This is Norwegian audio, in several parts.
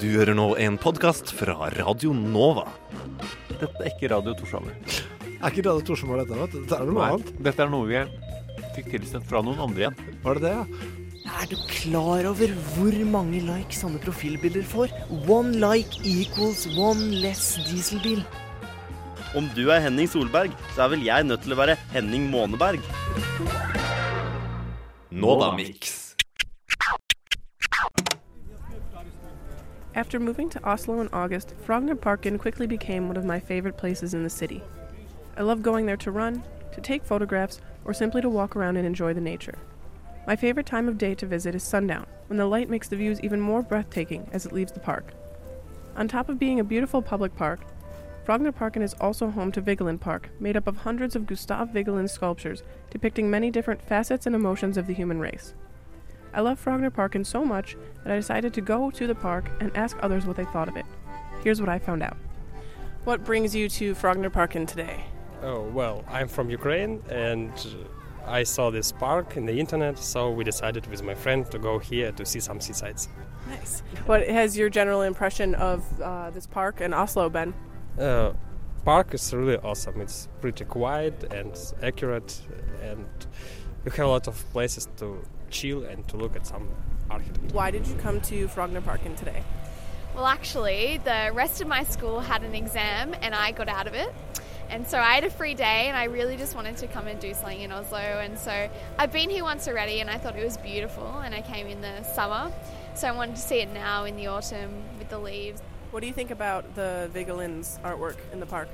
Du hører nå en podkast fra Radio Nova. Dette er ikke Radio Torshammer. Er ikke Radio Torshammer dette? vet du? Dette er noe Nei, annet. dette er noe vi fikk tilsendt fra noen andre igjen. Var det det, ja? Er du klar over hvor mange likes sånne profilbilder får? One like equals one less dieselbil. Om du er Henning Solberg, så er vel jeg nødt til å være Henning Måneberg. Nova Mix. After moving to Oslo in August, Frogner Parken quickly became one of my favorite places in the city. I love going there to run, to take photographs, or simply to walk around and enjoy the nature. My favorite time of day to visit is sundown, when the light makes the views even more breathtaking as it leaves the park. On top of being a beautiful public park, Frogner Parken is also home to Vigeland Park, made up of hundreds of Gustav Vigeland sculptures depicting many different facets and emotions of the human race. I love Frogner Parken so much that I decided to go to the park and ask others what they thought of it. Here's what I found out. What brings you to Frogner Parken today? Oh, well, I'm from Ukraine and I saw this park in the internet, so we decided with my friend to go here to see some seasides. Nice. What has your general impression of uh, this park in Oslo been? Uh, park is really awesome. It's pretty quiet and accurate, and you have a lot of places to chill and to look at some architecture. Why did you come to Frogner Parken today? Well, actually, the rest of my school had an exam and I got out of it. And so I had a free day and I really just wanted to come and do something in Oslo. And so I've been here once already and I thought it was beautiful. And I came in the summer. So I wanted to see it now in the autumn with the leaves. What do you think about the Vigeland's artwork in the park?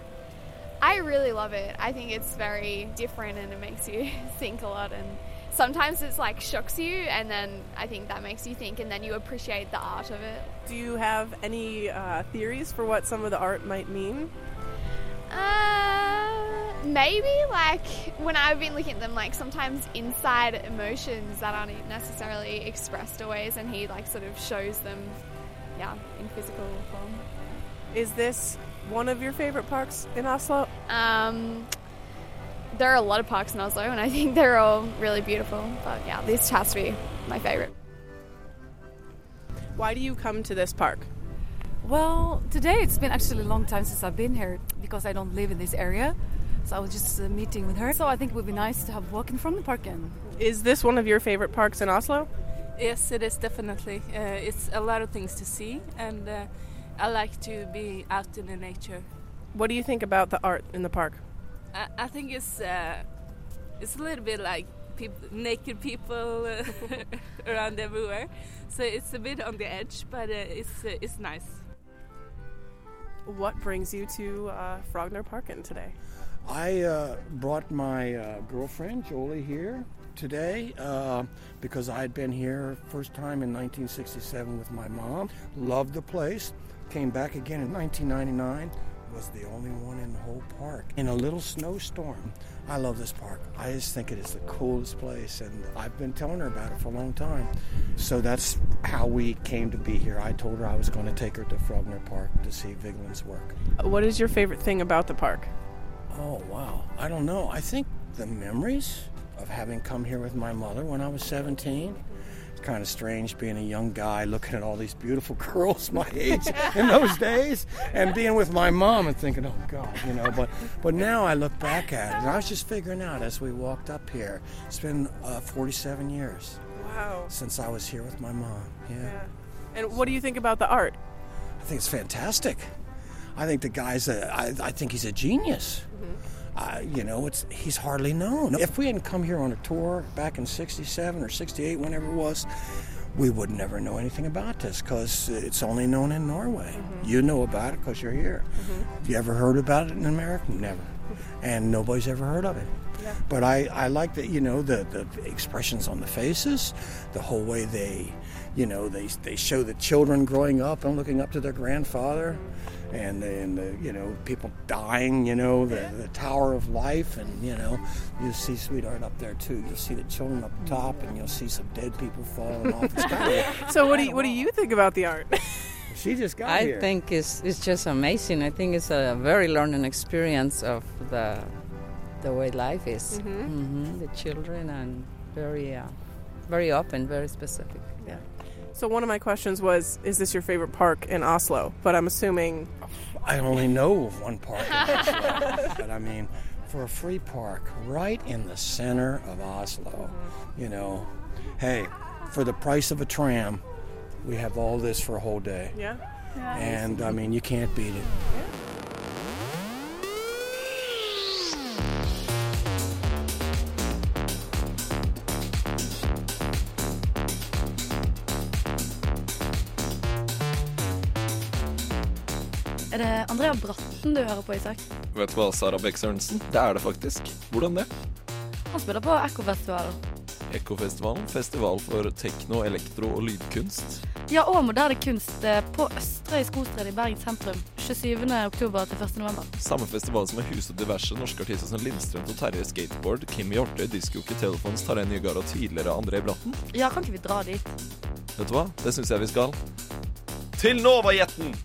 I really love it. I think it's very different and it makes you think a lot. And sometimes it's like shocks you. And then I think that makes you think and then you appreciate the art of it. Do you have any uh, theories for what some of the art might mean? Uh, maybe like when I've been looking at them, like sometimes inside emotions that aren't necessarily expressed always, and he like sort of shows them, yeah, in physical form. Is this one of your favorite parks in Oslo? Um, there are a lot of parks in Oslo, and I think they're all really beautiful. But yeah, this has to be my favorite. Why do you come to this park? Well, today it's been actually a long time since I've been here because I don't live in this area. So I was just uh, meeting with her. So I think it would be nice to have walking from the park in. Is this one of your favorite parks in Oslo? Yes, it is definitely. Uh, it's a lot of things to see, and uh, I like to be out in the nature. What do you think about the art in the park? I, I think it's uh, it's a little bit like peop naked people uh, around everywhere, so it's a bit on the edge, but uh, it's uh, it's nice. What brings you to uh, Frogner Parken today? I uh, brought my uh, girlfriend Jolie here today uh, because I had been here first time in 1967 with my mom. Loved the place. Came back again in 1999. Was the only one in the whole park in a little snowstorm. I love this park. I just think it is the coolest place, and I've been telling her about it for a long time. So that's how we came to be here. I told her I was going to take her to Frogner Park to see Vigeland's work. What is your favorite thing about the park? Oh, wow. I don't know. I think the memories of having come here with my mother when I was 17. Kind of strange being a young guy looking at all these beautiful girls my age in those days and being with my mom and thinking, oh, God, you know. But, but now I look back at it and I was just figuring out as we walked up here, it's been uh, 47 years Wow. since I was here with my mom. yeah. Yeah. And what do you think about the art? I think it's fantastic. I think the guy's a, I, I think he's a genius. Uh, you know, it's he's hardly known. If we hadn't come here on a tour back in '67 or '68, whenever it was, we would never know anything about this because it's only known in Norway. You know about it because you're here. Have you ever heard about it in America? Never. And nobody's ever heard of it. But I, I like that, you know, the, the expressions on the faces, the whole way they, you know, they, they show the children growing up and looking up to their grandfather. And, and the, you know, people dying, you know, the, the Tower of Life. And, you know, you'll see Sweetheart up there, too. You'll see the children up top, and you'll see some dead people falling off. It's kind of, So what do you, what do you think about the art? she just got I here. think it's, it's just amazing. I think it's a very learning experience of the the way life is. Mhm. hmm The children and very uh, very open, very specific. Yeah. So one of my questions was, is this your favorite park in Oslo? But I'm assuming I only know of one park, in Oslo, but I mean, for a free park right in the center of Oslo, you know, hey, for the price of a tram, we have all this for a whole day. Yeah. And I mean, you can't beat it. Andrea Bratten du hører på, Isak? Vet du hva, Sara Bech Sørensen? Det er det faktisk. Hvordan det? Han spiller på Ekkofestivalen. Ekkofestivalen, festival for tekno, elektro og lydkunst. Ja, og moderne kunst eh, på Østre i Skostred i Bergen sentrum. 27. oktober til 1. november. Samme festival som har huset diverse norske artister som Lindstrøm og Terje Skateboard, Kim Hjorte, Diskoke Telefons, Tarjei Nygaard og tidligere André Bratten. Ja, kan ikke vi dra dit? Vet du hva? Det syns jeg vi skal. Til Novajetten!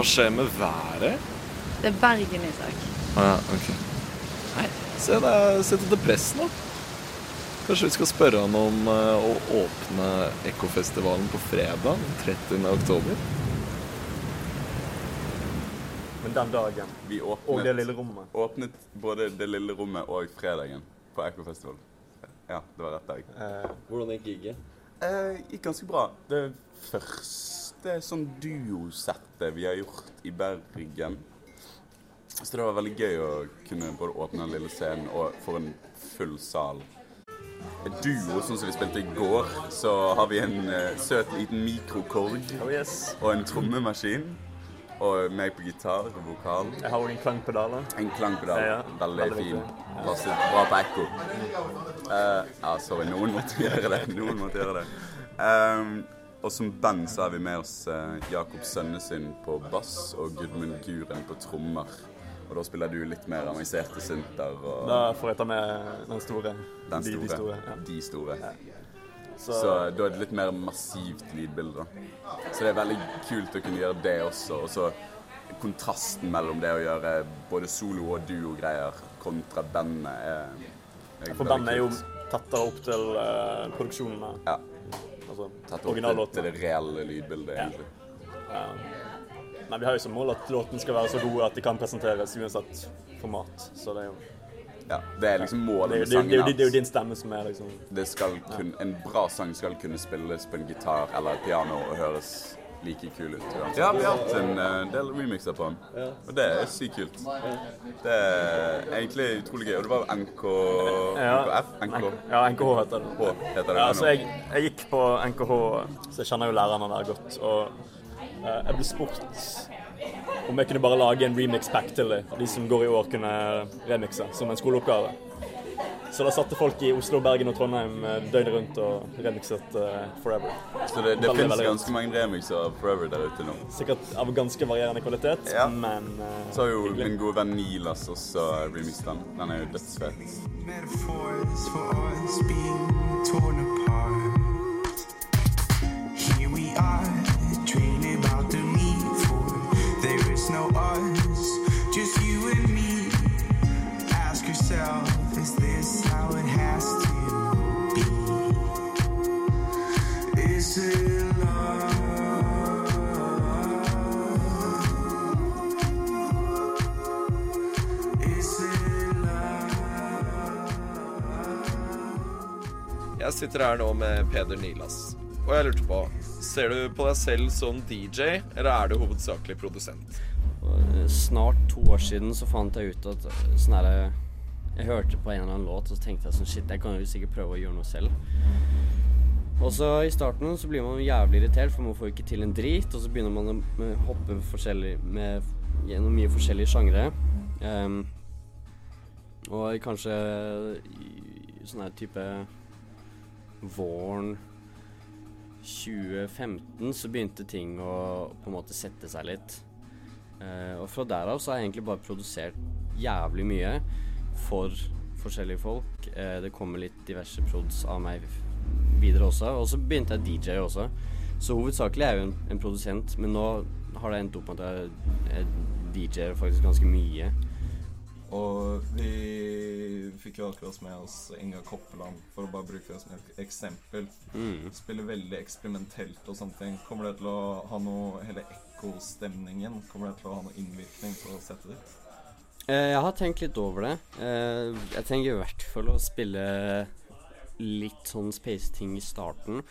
Hva skjer med været? Det er Bergen, Isak. Å ja, ok. Nei, se det er sett til press nå. Kanskje vi skal spørre han om eh, å åpne Ekkofestivalen på fredag den 30. oktober? Men den dagen. Vi åpnet, Og det lille rommet. Åpnet både det lille rommet og fredagen på Ekkofestivalen. Ja, det var rett dag. Hvordan gikk giget? Eh, gikk ganske bra. Det første sånn duosettet vi har gjort i Bergen. Så det var veldig gøy å kunne både åpne den lille scenen og få en full sal. En duo, sånn som vi spilte i går, så har vi en uh, søt liten mikrokorg Oh, yes. og en trommemaskin. Og meg på gitar og vokal. Jeg har også en klangpedal. da. En klangpedal. Ja, ja. Veldig, Veldig fin. Passet bra på ekko. Uh, ja, sorry. Noen måtte gjøre det. Noen måtte gjøre det. Ehm, og som band så har vi med oss eh, Jakob Sønnesyn på bass og Gudmund Guren på trommer. Og da spiller du litt mer avanserte synter og Da får jeg ta med den store. den De- store. de store, ja. De store. Så- Så, da er det litt mer massivt lydbilde. Så det er veldig kult å kunne gjøre det også. Og så kontrasten mellom det å gjøre både solo- og duo-greier kontra bandet er, er For bandet er jo tettere opp til uh, produksjonen. da. Ja. Altså, Tatt opp til, til det reelle lydbildet, Ja. egentlig. Ja. Men vi har jo som mål at låten skal være så god at de kan presenteres uansett format. Så det er jo Ja, det er liksom målet med det, det, det, sangen. det er jo din stemme som er liksom Det skal kun, En bra sang skal kunne spilles på en gitar eller et piano og høres like kul ut. uansett. Ja, vi har hatt en uh, del remixer på den, og det er sykt kult. Det er egentlig utrolig gøy. Og det var NK, NKF? NK? Ja, NKH heter det. H heter det Ja, så jeg, jeg gikk på NKH, så jeg kjenner jo lærerne der godt. Og eh, jeg ble spurt om jeg kunne bare lage en remix-pack til dem. De som går i år, kunne remixe som en skoleoppgave. Så da satte folk i Oslo, Bergen og Trondheim eh, døgnet rundt og remixet uh, Forever. Så det, det Veldig, finnes ganske mange remixer av Forever der ute nå. Sikkert av ganske varierende kvalitet, men uh, Så har jo hyggelig. min gode venn Nilas også remixet den. Den er jo dødsfet. metaphors for us being torn apart. Here we are, dreaming about the me for there is no us, Jeg sitter her nå med Peder Nilas, og jeg lurte på Ser du på deg selv som DJ, eller er du hovedsakelig produsent? Snart to år siden så fant jeg ut at sånn her, Jeg hørte på en eller annen låt og så tenkte jeg sånn Shit, jeg kan jo sikkert prøve å gjøre noe selv. Og så i starten så blir man jævlig irritert, for man får ikke til en drit. Og så begynner man å hoppe med, gjennom mye forskjellige sjangre. Um, og kanskje sånn her type våren 2015 så begynte ting å på en måte sette seg litt. Eh, og fra derav så har jeg egentlig bare produsert jævlig mye for forskjellige folk. Eh, det kommer litt diverse prods av meg videre også. Og så begynte jeg DJ også. Så hovedsakelig er jeg jo en, en produsent, men nå har det endt opp med at jeg, jeg DJ-er faktisk ganske mye. Og vi fikk jo akkurat med oss Inga Koppeland, for å bare bruke det som et eksempel. Mm. Spiller veldig eksperimentelt og sånne ting. Kommer det til å ha noe Hele ekkostemningen, kommer det til å ha noe innvirkning på settet ditt? Eh, jeg har tenkt litt over det. Eh, jeg tenker i hvert fall å spille litt sånn space-ting i starten.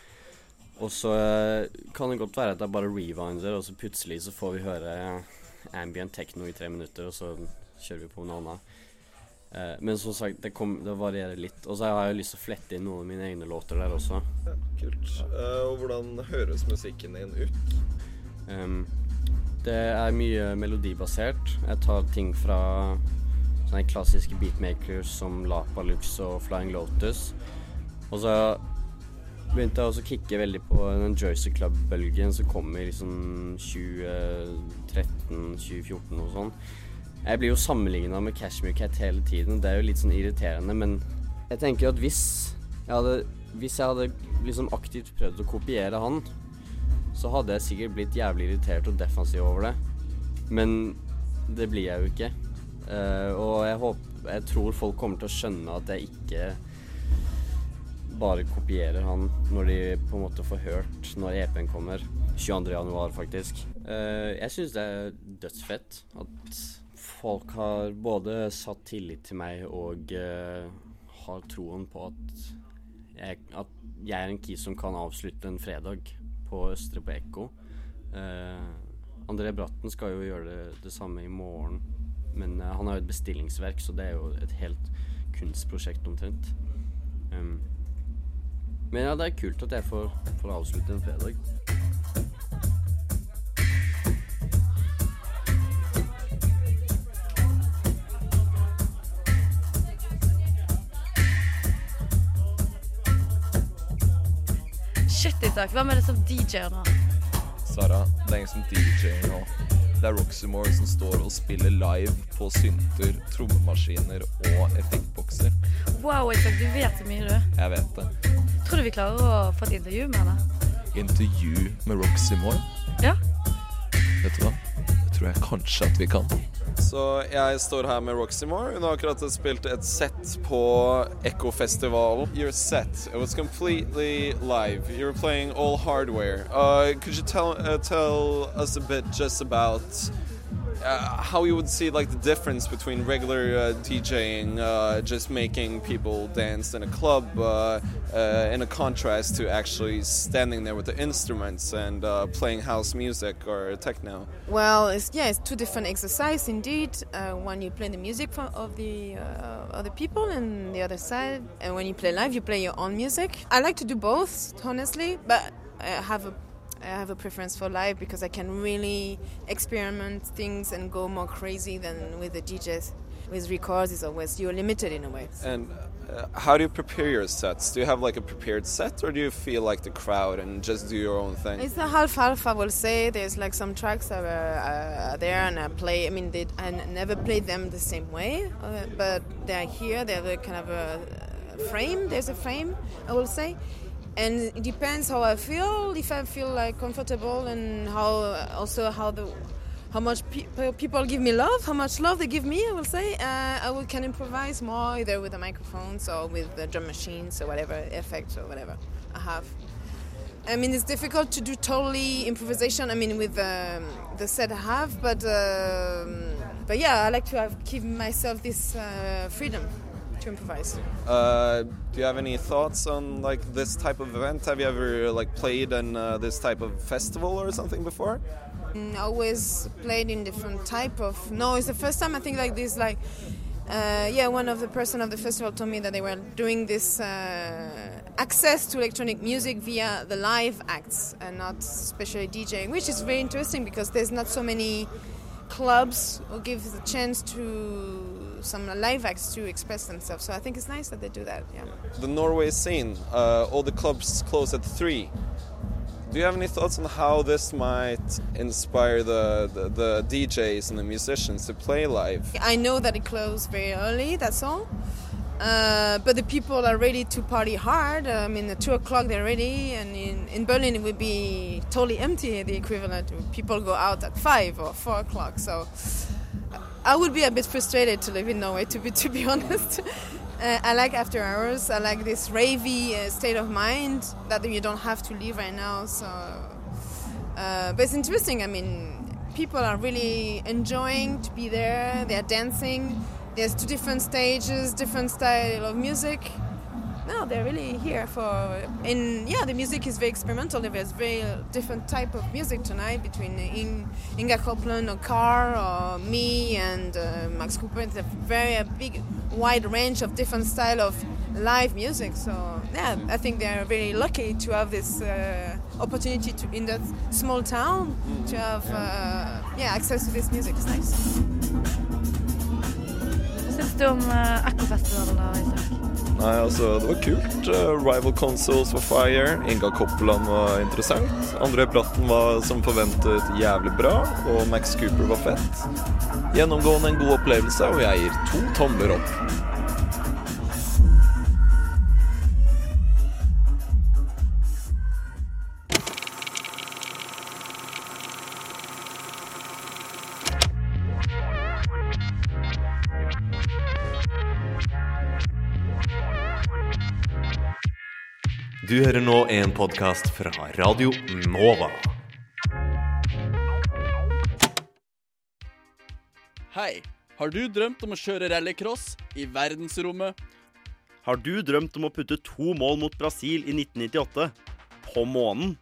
Og så eh, kan det godt være at jeg bare rewinder, og så plutselig så får vi høre ambient techno i tre minutter, og så kjører vi på noe annet. Eh, men som sagt, det, kom, det varierer litt. Og så har jeg lyst til å flette inn noen av mine egne låter der også. Kult. Eh, og hvordan høres musikken din ut? Um, det er mye melodibasert. Jeg tar ting fra sånne klassiske beatmakers som Lapalux og Flying Lotus. Og så begynte jeg også å kicke veldig på den Jersey Club-bølgen som kom i liksom 2013-2014 og sånn. Jeg blir jo sammenligna med Cashmere Cat hele tiden. Det er jo litt sånn irriterende, men jeg tenker at hvis jeg hadde, hvis jeg hadde liksom aktivt prøvd å kopiere han, så hadde jeg sikkert blitt jævlig irritert og defensiv over det. Men det blir jeg jo ikke. Uh, og jeg håper Jeg tror folk kommer til å skjønne at jeg ikke bare kopierer han når de på en måte får hørt når EP-en kommer. 22. januar, faktisk. Uh, jeg syns det er dødsfett at folk har både satt tillit til meg og uh, har troen på at jeg, at jeg er en kis som kan avslutte en fredag på Østre på Ekko. Uh, André Bratten skal jo gjøre det, det samme i morgen, men uh, han har jo et bestillingsverk, så det er jo et helt kunstprosjekt omtrent. Um, men ja, det er kult at jeg får, får avslutte en fredag. Shit, Isak. Hvem er det som DJ-er nå? Sara, det er ingen som DJ-er nå. Det er Roxymore som står og spiller live på synter, trommemaskiner og effektbokser. Wow, Isak, du vet så mye, du. Jeg vet det. Tror du vi klarer å få et intervju med henne? Intervju med Roxymore? Ja. Vet du hva? Det tror jeg kanskje at vi kan. Så jeg står her med Roxymore. Hun har akkurat spilt et sett på Ekkofestivalen. Your set, it was completely live. You were playing all hardware. Uh, could you tell, uh, tell us a bit just about uh, how you would see like the difference between regular uh, DJing, uh, just making people dance in a club, uh, uh, in a contrast to actually standing there with the instruments and uh, playing house music or techno? Well, it's, yeah, it's two different exercises indeed. When you play the music of the other people, and the other side, and when you play live, you play your own music. I like to do both, honestly, but I have a I have a preference for live because I can really experiment things and go more crazy than with the DJs. With records, it's always you're limited in a way. And uh, how do you prepare your sets? Do you have like a prepared set, or do you feel like the crowd and just do your own thing? It's a half half. I will say there's like some tracks that are uh, there and I play. I mean, they, I never play them the same way, uh, but they're here. They have a kind of a frame. There's a frame. I will say. And it depends how I feel. If I feel like comfortable, and how also how the how much pe- people give me love, how much love they give me, I will say. Uh, I can improvise more either with the microphones or with the drum machines or whatever effects or whatever I have. I mean, it's difficult to do totally improvisation. I mean, with um, the set I have, but um, but yeah, I like to have give myself this uh, freedom to improvise. Uh, do you have any thoughts on like this type of event? Have you ever like played in uh, this type of festival or something before? Mm, always played in different type of. No, it's the first time I think like this. Like, uh, yeah, one of the person of the festival told me that they were doing this uh, access to electronic music via the live acts and not especially DJing, which is very interesting because there's not so many clubs who give the chance to some live acts to express themselves. So I think it's nice that they do that. Yeah. The Norway scene, uh, all the clubs close at three. Do you have any thoughts on how this might inspire the, the, the DJs and the musicians to play live? I know that it closed very early. That's all. Uh, but the people are ready to party hard. I mean, at two o'clock they're ready, and in, in Berlin it would be totally empty. The equivalent, people go out at five or four o'clock. So I would be a bit frustrated to live in Norway, to be to be honest. Uh, I like after hours. I like this ravey uh, state of mind that you don't have to live right now. So, uh, but it's interesting. I mean, people are really enjoying to be there. They are dancing. There's two different stages, different style of music. No, they're really here for. And yeah, the music is very experimental. There's very different type of music tonight between In, Inga Copeland or Carr or me and uh, Max Cooper. It's a very big, wide range of different style of live music. So yeah, I think they're very lucky to have this uh, opportunity to in that small town to have uh, yeah access to this music. It's nice. Syns du om uh, Ekkofestivalen, da, Isak? Nei, altså, det var kult. Eh, Rival Consoles var fire. Inga Coppeland var interessant. André Bratten var som forventet jævlig bra. Og Max Cooper var fett. Gjennomgående en god opplevelse, og jeg gir to tomler opp. Du hører nå en podkast fra Radio Nova. Hei, har du drømt om å kjøre rallycross i verdensrommet? Har du drømt om å putte to mål mot Brasil i 1998? På månen?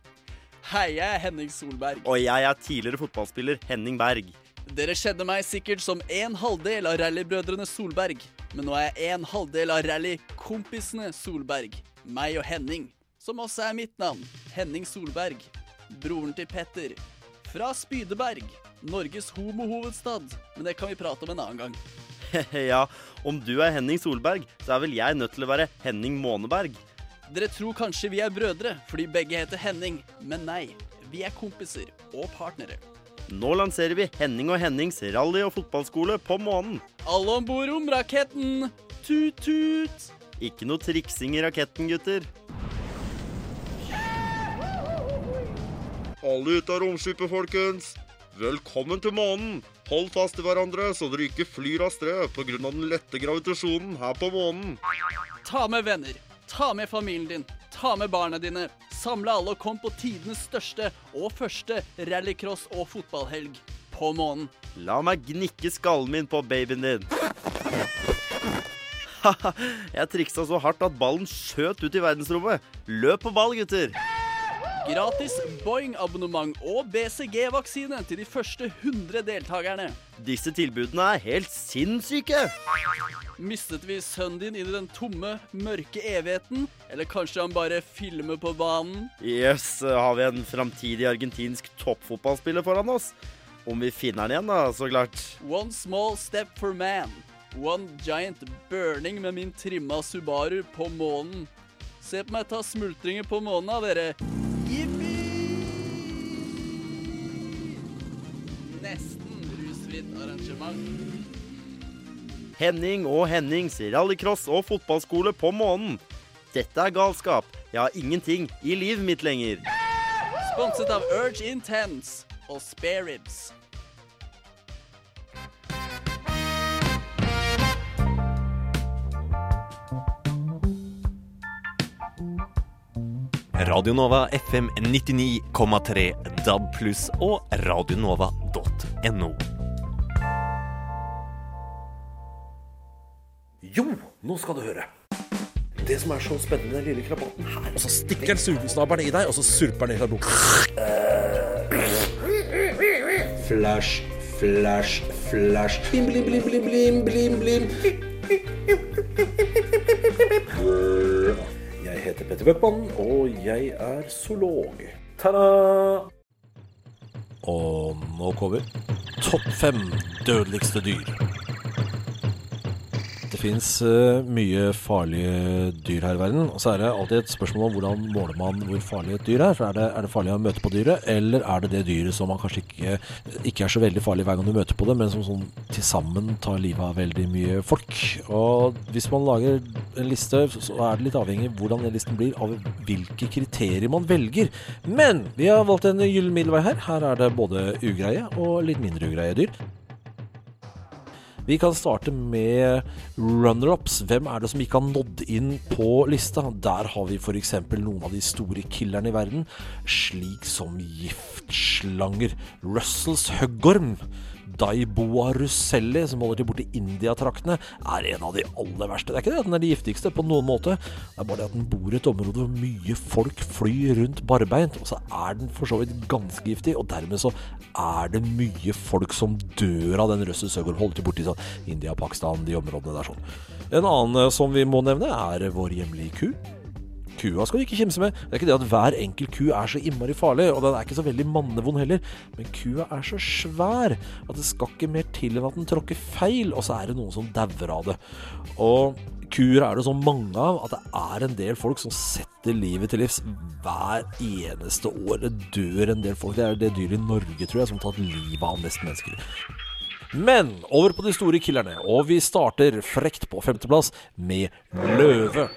Hei, jeg er Henning Solberg. Og jeg er tidligere fotballspiller Henning Berg. Dere kjenner meg sikkert som en halvdel av rallybrødrene Solberg. Men nå er jeg en halvdel av rallykompisene Solberg. Meg og Henning. Som også er mitt navn. Henning Solberg. Broren til Petter. Fra Spydeberg. Norges homohovedstad. Men det kan vi prate om en annen gang. ja, om du er Henning Solberg, så er vel jeg nødt til å være Henning Måneberg. Dere tror kanskje vi er brødre fordi begge heter Henning, men nei. Vi er kompiser og partnere. Nå lanserer vi Henning og Hennings rally- og fotballskole på månen. Alle om bord om raketten! Tut-tut! Ikke noe triksing i raketten, gutter. Alle ut av romskipet, folkens. Velkommen til månen. Hold fast i hverandre, så dere ikke flyr av sted pga. den lette gravitasjonen her på månen. Ta med venner. Ta med familien din. Ta med barna dine. Samle alle og kom på tidenes største og første rallycross- og fotballhelg på månen. La meg gnikke skallen min på babyen din. Jeg triksa så hardt at ballen skjøt ut i verdensrommet. Løp på ball, gutter. Gratis Boeing-abonnement og BCG-vaksine til de første 100 deltakerne. Disse tilbudene er helt sinnssyke. Mistet vi sønnen din inn i den tomme, mørke evigheten? Eller kanskje han bare filmer på banen? Jøss, yes, har vi en framtidig argentinsk toppfotballspiller foran oss? Om vi finner han igjen, da, så klart. One small step for man. One giant burning med min trimma Subaru på månen. Se på meg ta smultringer på månen, da, dere. Jippi! Nesten rusfritt arrangement. Henning og Hennings rallycross og fotballskole på månen. Dette er galskap. Jeg har ingenting i livet mitt lenger. Sponset av Urge Intense og Spareribs. Radio Nova FM 99,3 DAB pluss og radionova.no. Jo, nå skal du høre. Det som er så spennende med den lille krabaten her Og så stikker den sugesnabelen i deg, og så surper den i deg boka. Flash, flash, flash. Blim, blim, blim, blim, blim, blim, Bøckmann, og jeg er zoolog. Ta-da! Og nå kommer topp fem dødeligste dyr. Det fins mye farlige dyr her i verden. Og så er det alltid et spørsmål om hvordan måler man hvor farlig et dyr er. For er det, er det farlig å møte på dyret, eller er det det dyret som man kanskje ikke, ikke er så veldig farlig hver gang du møter på det, men som sånn til sammen tar livet av veldig mye folk. Og hvis man lager en liste, så er det litt avhengig av hvordan den listen blir, av hvilke kriterier man velger. Men vi har valgt en gyllen middelvei her. Her er det både ugreie og litt mindre ugreie dyr. Vi kan starte med runner-ups. Hvem er det som ikke har nådd inn på lista? Der har vi f.eks. noen av de store killerne i verden, slik som giftslanger. Russells høggorm. Daiboa russelli, som holder til borti Indiatraktene, er en av de aller verste. Det er ikke det at den er de giftigste på noen måte, det er bare det at den bor i et område hvor mye folk flyr rundt barbeint. Og så er den for så vidt ganske giftig, og dermed så er det mye folk som dør av den Russell Søgaard holder til borti sånn India, Pakistan, de områdene der sånn. En annen eh, som vi må nevne, er vår hjemlige ku. Kua skal du ikke kimse med. Det er ikke det at hver enkelt ku er så innmari farlig, og den er ikke så veldig mannevond heller, men kua er så svær at det skal ikke mer til enn at den tråkker feil, og så er det noen som dauer av det. Og kuer er det så mange av at det er en del folk som setter livet til livs hver eneste år. Det dør en del folk. Det er det dyret i Norge, tror jeg, som har tatt livet av mest mennesker. Men over på de store killerne, og vi starter frekt på femteplass med løve.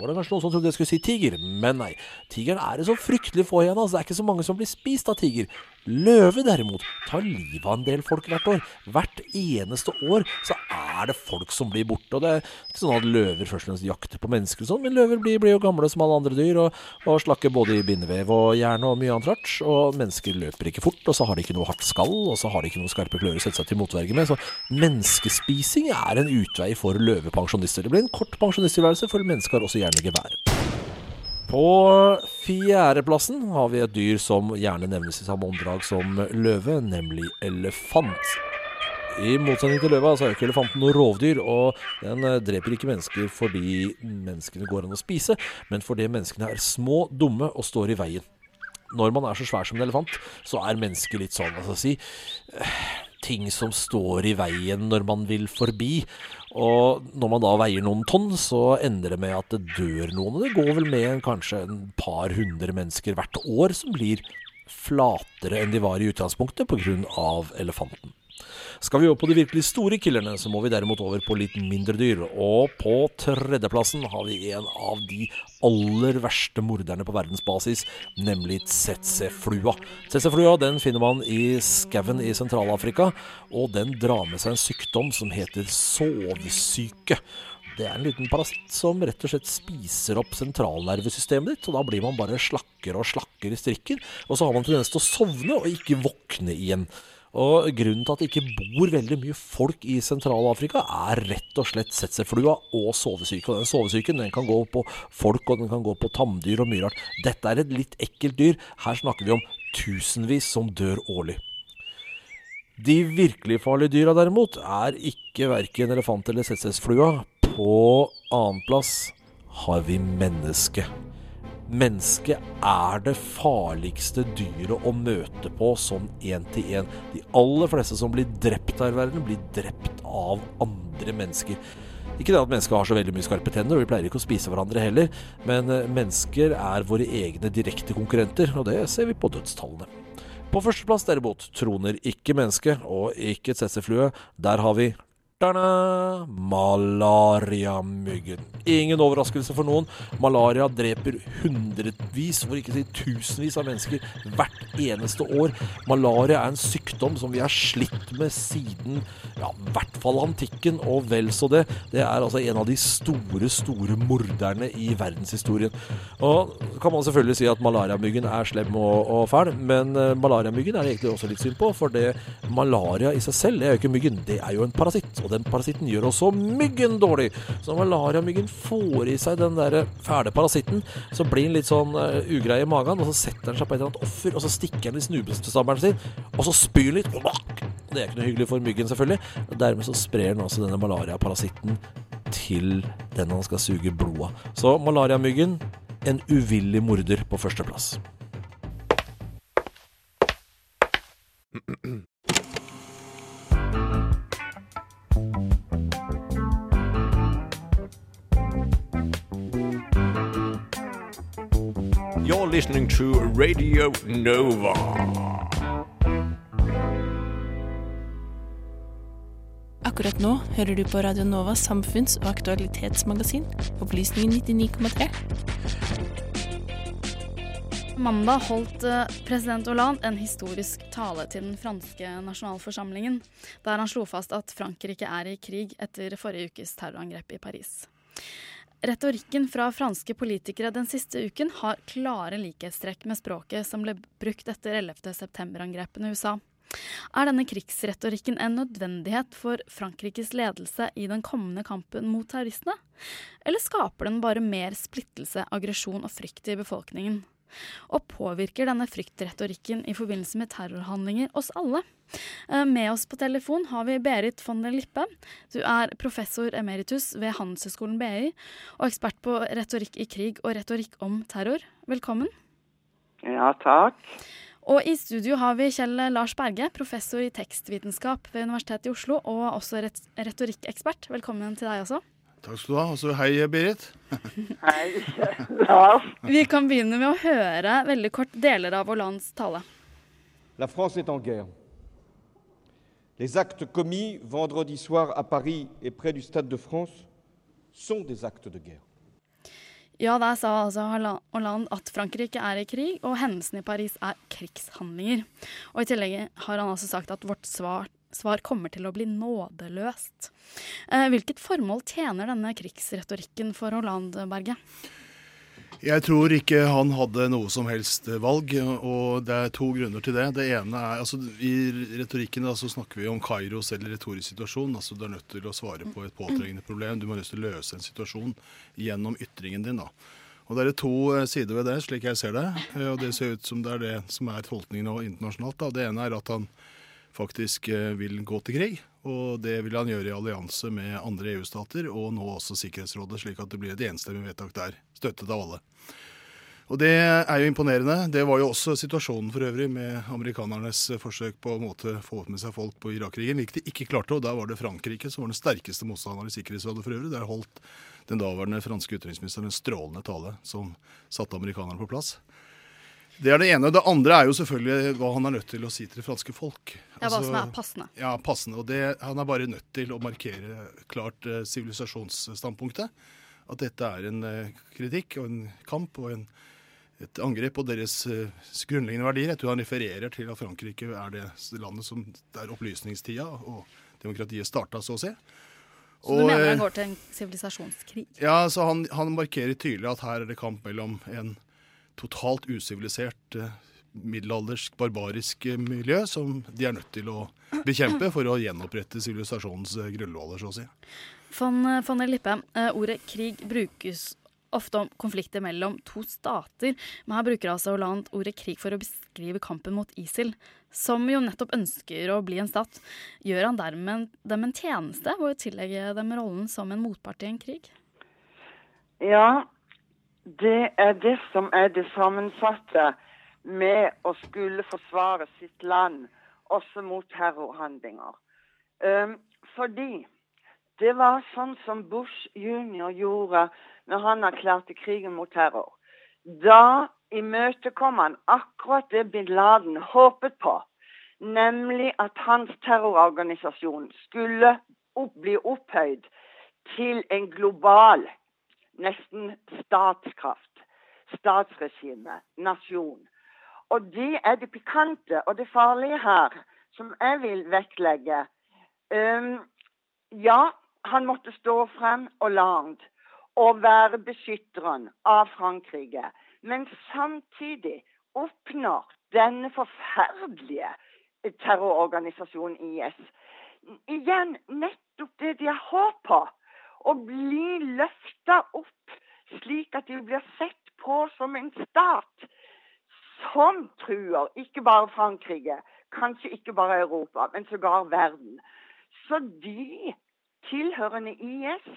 Var det kanskje noen som trodde jeg skulle si tiger, men nei. Tigeren er det så fryktelig få igjen. Altså. Det er ikke så mange som blir spist av tiger. Løve derimot tar livet av en del folk hvert år. Hvert eneste år så er det folk som blir borte. Og det er ikke sånn at løver først og fremst jakter på mennesker sånn, men løver blir, blir jo gamle som alle andre dyr og, og slakker både i bindevev og hjerne og mye annet rart. Og mennesker løper ikke fort, og så har de ikke noe hardt skall, og så har de ikke noen skarpe klør å sette seg til motverge med. Så menneskespising er en utvei for løvepensjonister. Det blir en kort pensjonisttilværelse, for mennesker har også gjerne gevær. På fjerdeplassen har vi et dyr som gjerne nevnes i samme åndedrag som løve, nemlig elefant. I motsetning til løva så er ikke elefanten noe rovdyr, og den eh, dreper ikke mennesker fordi menneskene går an å spise, men fordi menneskene er små, dumme og står i veien. Når man er så svær som en elefant, så er mennesket litt sånn, altså si eh, Ting som står i veien når man vil forbi. Og når man da veier noen tonn, så ender det med at det dør noen. Og det går vel med kanskje en par hundre mennesker hvert år som blir flatere enn de var i utgangspunktet pga. elefanten. Skal vi over på de virkelig store killerne, så må vi derimot over på litt mindre dyr. Og på tredjeplassen har vi en av de aller verste morderne på verdensbasis, nemlig tsetse-flua. Tsetse-flua den finner man i skauen i Sentral-Afrika, og den drar med seg en sykdom som heter sovesyke. Det er en liten parasitt som rett og slett spiser opp sentralnervesystemet ditt. Og da blir man bare slakker og slakker i strikken. Og så har man tendens til å sovne og ikke våkne igjen. Og grunnen til at det ikke bor veldig mye folk i Sentral-Afrika, er rett og slett setseflua og sovesyke. Og den sovesyken den kan gå på folk, og den kan gå på tamdyr og mye rart. Dette er et litt ekkelt dyr. Her snakker vi om tusenvis som dør årlig. De virkelig farlige dyra derimot er ikke verken elefant eller tsetseflua. På annenplass har vi mennesket. Mennesket er det farligste dyret å møte på sånn én til én. De aller fleste som blir drept her i verden, blir drept av andre mennesker. Ikke det at mennesker har så veldig mye skarpe tenner, og vi pleier ikke å spise hverandre heller, men eh, mennesker er våre egne direkte konkurrenter, og det ser vi på dødstallene. På førsteplass derimot troner ikke menneske og ikke tsetseflue. Der har vi! Malariamyggen. Ingen overraskelse for noen. Malaria dreper hundrevis, for ikke å si tusenvis av mennesker hvert eneste år. Malaria er en sykdom som vi har slitt med siden ja, i hvert fall antikken, og vel så det. Det er altså en av de store, store morderne i verdenshistorien. Og kan man selvfølgelig si at malariamyggen er slem og, og fæl, men uh, malariamyggen er det egentlig også litt synd på, for det malaria i seg selv, det er jo ikke myggen, det er jo en parasitt. Og den parasitten gjør også myggen dårlig. Så når malariamyggen får i seg den der fæle parasitten, så blir den litt sånn uh, ugrei i magen, og så setter den seg på et eller annet offer, og så stikker den i snubestabberen sin, og så spyr den litt. Det er ikke noe hyggelig for myggen, selvfølgelig. Og dermed så sprer den altså denne malariaparasitten til den han skal suge blod av. Så malariamyggen, en uvillig morder på førsteplass. You're listening to Radio Nova. Akkurat nå hører du på Radio Novas samfunns- og aktualitetsmagasin, Opplysningen 99,3. Mandag holdt eh, president Hollande en historisk tale til den franske nasjonalforsamlingen, der han slo fast at Frankrike er i krig etter forrige ukes terrorangrep i Paris. Retorikken fra franske politikere den siste uken har klare likhetstrekk med språket som ble brukt etter 11. september-angrepene i USA. Er denne krigsretorikken en nødvendighet for Frankrikes ledelse i den kommende kampen mot terroristene? Eller skaper den bare mer splittelse, aggresjon og frykt i befolkningen? Og påvirker denne fryktretorikken i forbindelse med terrorhandlinger oss alle? Eh, Med oss på telefon har vi Berit von der Lippe. Du er professor emeritus ved Handelshøyskolen BI og ekspert på retorikk i krig og retorikk om terror. Velkommen. Ja, takk. Og i studio har vi Kjell Lars Berge, professor i tekstvitenskap ved Universitetet i Oslo, og også retorikkekspert. Velkommen til deg også. Takk skal du ha. Og så hei, Berit. Hei, Lars. Vi kan begynne med å høre veldig kort deler av Hollands tale. La France est en guerre. Les actes commis vendredi soir à Paris et près du Stade de France sont des actes de guerre. Ja, der sa altså Hollande at Frankrike er i krig, og hendelsene i Paris er krigshandlinger. Og i tillegg har han altså sagt at vårt svar, svar kommer til å bli nådeløst. Eh, hvilket formål tjener denne krigsretorikken for Hollande, Berge? Jeg tror ikke han hadde noe som helst valg, og det er to grunner til det. Det ene er, altså I retorikken da, så snakker vi om kairos eller retorisk situasjon. altså Du er nødt til å svare på et påtrengende problem. Du må nødt til å løse en situasjon gjennom ytringen din. da. Og Det er to eh, sider ved det, slik jeg ser det. Eh, og Det ser ut som det er det som er tolkningen nå internasjonalt. da. Det ene er at han faktisk eh, vil gå til krig. Og det vil han gjøre i allianse med andre EU-stater, og nå også Sikkerhetsrådet, slik at det blir et enstemmig vedtak der, støttet av alle. Og Det er jo imponerende. Det var jo også situasjonen for øvrig med amerikanernes forsøk på en måte få med seg folk på Irak-krigen, hvilket de ikke klarte. og Da var det Frankrike som var den sterkeste motstanderen i Sikkerhetsrådet for øvrig. Der holdt den daværende franske utenriksministeren en strålende tale som satte amerikanerne på plass. Det er det ene. Det andre er jo selvfølgelig hva han er nødt til å si til det franske folk. Ja, Hva som er passende. Ja, passende. Og det, han er bare nødt til å markere klart eh, sivilisasjonsstandpunktet. At dette er en eh, kritikk og en kamp og en, et angrep på deres eh, grunnleggende verdier. Jeg tror han refererer til at Frankrike er det landet som der opplysningstida og demokratiet starta, så å si. Så du mener han går til en sivilisasjonskrig? Ja, så han, han markerer tydelig at her er det kamp mellom en totalt usivilisert eh, middelaldersk, barbarisk eh, miljø som de er nødt til å bekjempe for å gjenopprette sivilisasjonens eh, grunnvoller, så å si. Von, von Lippe, ordet krig brukes ofte om konflikter mellom to stater, men her bruker altså Hollande ordet krig for å beskrive kampen mot ISIL, som jo nettopp ønsker å bli en stat. Gjør han dermed dem en tjeneste ved å tillegge dem rollen som en motpart i en krig? Ja, det er det som er det sammensatte med å skulle forsvare sitt land også mot terrorhandlinger. Um, fordi det var sånn som Bush jr. gjorde når han erklærte krigen mot terror. Da imøtekom han akkurat det bin Laden håpet på, nemlig at hans terrororganisasjon skulle opp, bli opphøyd til en global, nesten statskraft, statsregime, nasjon. Og det er det pikante og det farlige her, som jeg vil vektlegge. Um, ja, han måtte stå frem og land og være beskytteren av Frankrike. Men samtidig oppnår denne forferdelige terrororganisasjonen IS igjen nettopp det de har håp på. Å bli løfta opp slik at de blir sett på som en stat som truer ikke bare Frankrike, kanskje ikke bare Europa, men sågar verden. Så de tilhørende IS,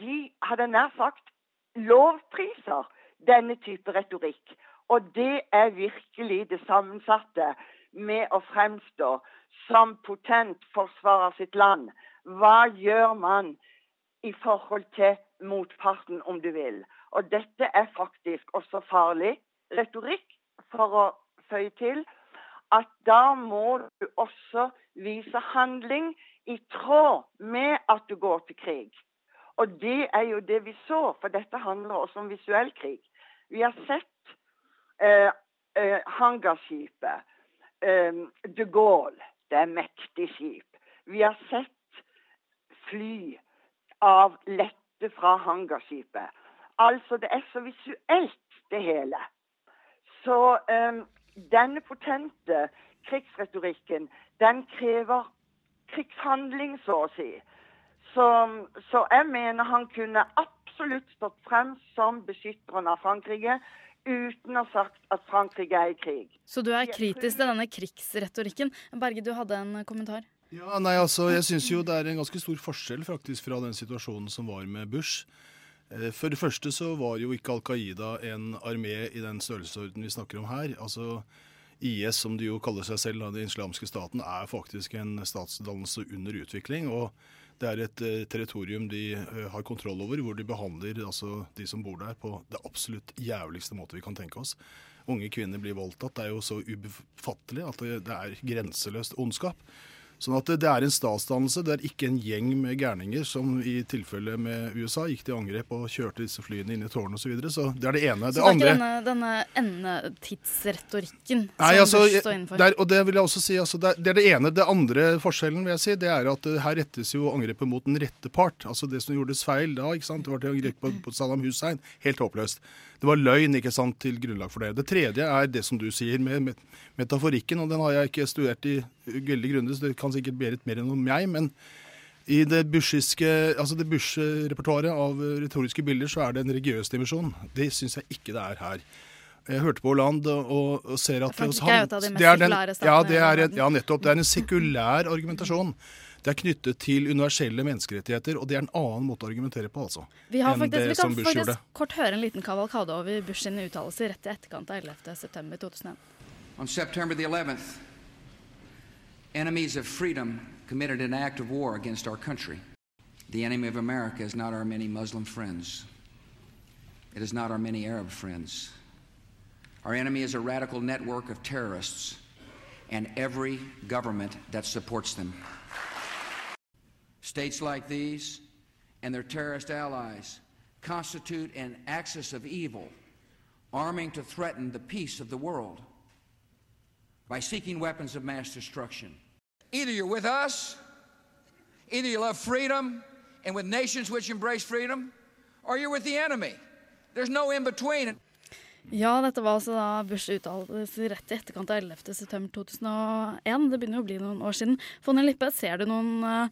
de hadde nær sagt lovpriser denne type retorikk. Og det er virkelig det sammensatte med å fremstå som potent forsvarer sitt land. Hva gjør man i forhold til motparten, om du vil? Og dette er faktisk også farlig retorikk for å føye til at da må du også vise handling i tråd med at du går til krig. Og det er jo det vi så, for dette handler også om visuell krig. Vi har sett eh, eh, hangarskipet, eh, de Gaulle, det er mektig skip. Vi har sett fly av lette fra hangarskipet. Altså, det er så visuelt, det hele. Så eh, denne potente krigsretorikken, den krever krigshandling, så å si. Så, så jeg mener han kunne absolutt stått frem som beskytteren av Frankrike uten å ha sagt at Frankrike er i krig. Så du er kritisk til denne krigsretorikken. Berge, du hadde en kommentar? Ja, nei, altså, Jeg syns jo det er en ganske stor forskjell faktisk fra den situasjonen som var med Bush. Eh, For det første så var jo ikke Al Qaida en armé i den størrelsesorden vi snakker om her. Altså IS, som de jo kaller seg selv, den islamske staten, er faktisk en statsdannelse under utvikling. og det er et eh, territorium de eh, har kontroll over, hvor de behandler altså, de som bor der, på det absolutt jævligste måte vi kan tenke oss. Unge kvinner blir voldtatt. Det er jo så ubefattelig at det, er grenseløst ondskap. Sånn at det, er en statsdannelse. Det er ikke en gjeng med gærninger som i tilfelle med USA gikk til angrep og kjørte disse flyene inn i tårnet osv. Så, videre. så det er det ene. Så det er andre ikke denne, denne endetidsretorikken Nei, som altså, Bush står innenfor? der, og det vil jeg også si, altså, det, er, det er det ene. Det andre forskjellen vil jeg si, det er at eh, her rettes jo angrepet mot den rette part. Altså Det som gjordes feil da, ikke sant? det var til angrep på, på Saddam Hussein. Helt håpløst. Det var løgn ikke sant, til grunnlag for det. Det tredje er det som du sier med, metaforikken, og den har jeg ikke studert i veldig grundig, så det kan sikkert Berit mer enn om meg. men i det bushiske, altså det Bush-repertoaret av retoriske bilder så er det en religiøs dimensjon. Det syns jeg ikke det er her. Jeg hørte på Hollande og, og ser at Frankrike er jo et av de mest det er den- sekulære statene ja, det er ja, nettopp. Det er en sekulær argumentasjon. Det er knyttet til universelle menneskerettigheter, og det er en annen måte å argumentere på, altså. Vi, faktisk, vi kan faktisk kort høre en liten kavalkade over Bush sine uttalelser rett i etterkant av 11.9.2001. On September the 11th, enemies of freedom committed an act of war against our country. The enemy of America is not our many Muslim friends. It is not our many Arab friends. Our enemy is a radical network of terrorists and every government that supports them. States like these and their terrorist allies constitute an axis of evil, arming to threaten the peace of the world by seeking weapons of mass destruction. Either you're with us, either you love freedom and with nations which embrace freedom, or you're with the enemy. There's no in between. Ja, dette var altså da Bush uttalelser rett i etterkant av 11.9.2001. Det begynner jo å bli noen år siden. Fonny Lippe, ser du noen, eh,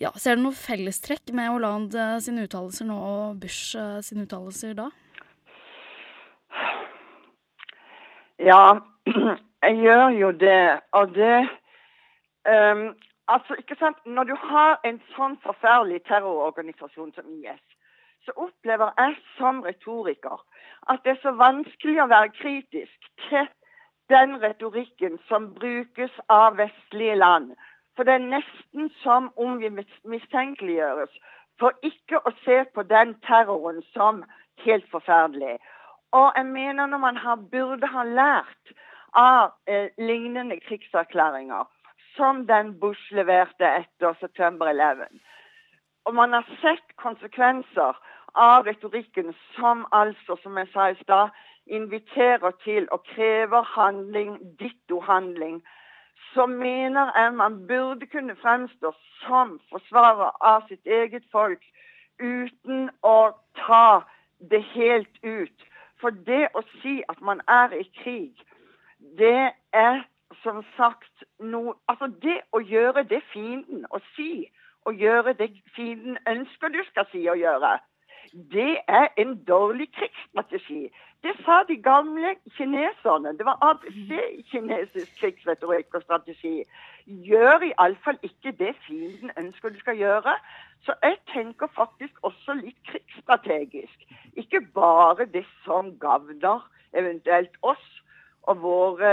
ja, ser du noen fellestrekk med Hollande sine uttalelser nå og Bush eh, sine uttalelser da? Ja, jeg gjør jo det. Og det um, Altså, ikke sant Når du har en sånn forferdelig terrororganisasjon som IS, så opplever jeg som retoriker at det er så vanskelig å være kritisk til den retorikken som brukes av vestlige land. For det er nesten som om vi mistenkeliggjøres for ikke å se på den terroren som helt forferdelig. Og jeg mener når man har, burde ha lært av eh, lignende krigserklæringer, som den Bush leverte etter september 11. Og man har sett konsekvenser av retorikken som altså, som jeg sa i stad, inviterer til og krever handling, ditto handling. Så mener jeg man burde kunne fremstå som forsvarer av sitt eget folk uten å ta det helt ut. For det å si at man er i krig, det er som sagt noe Altså det å gjøre det fienden å si, og gjøre det fienden ønsker du skal si og gjøre, det er en dårlig krigsstrategi. Det sa de gamle kineserne. Det var ABC i kinesisk krigsretorikk og strategi. Gjør iallfall ikke det fienden ønsker du skal gjøre. Så jeg tenker faktisk også litt krigsstrategisk. Ikke bare det som gagner eventuelt oss og våre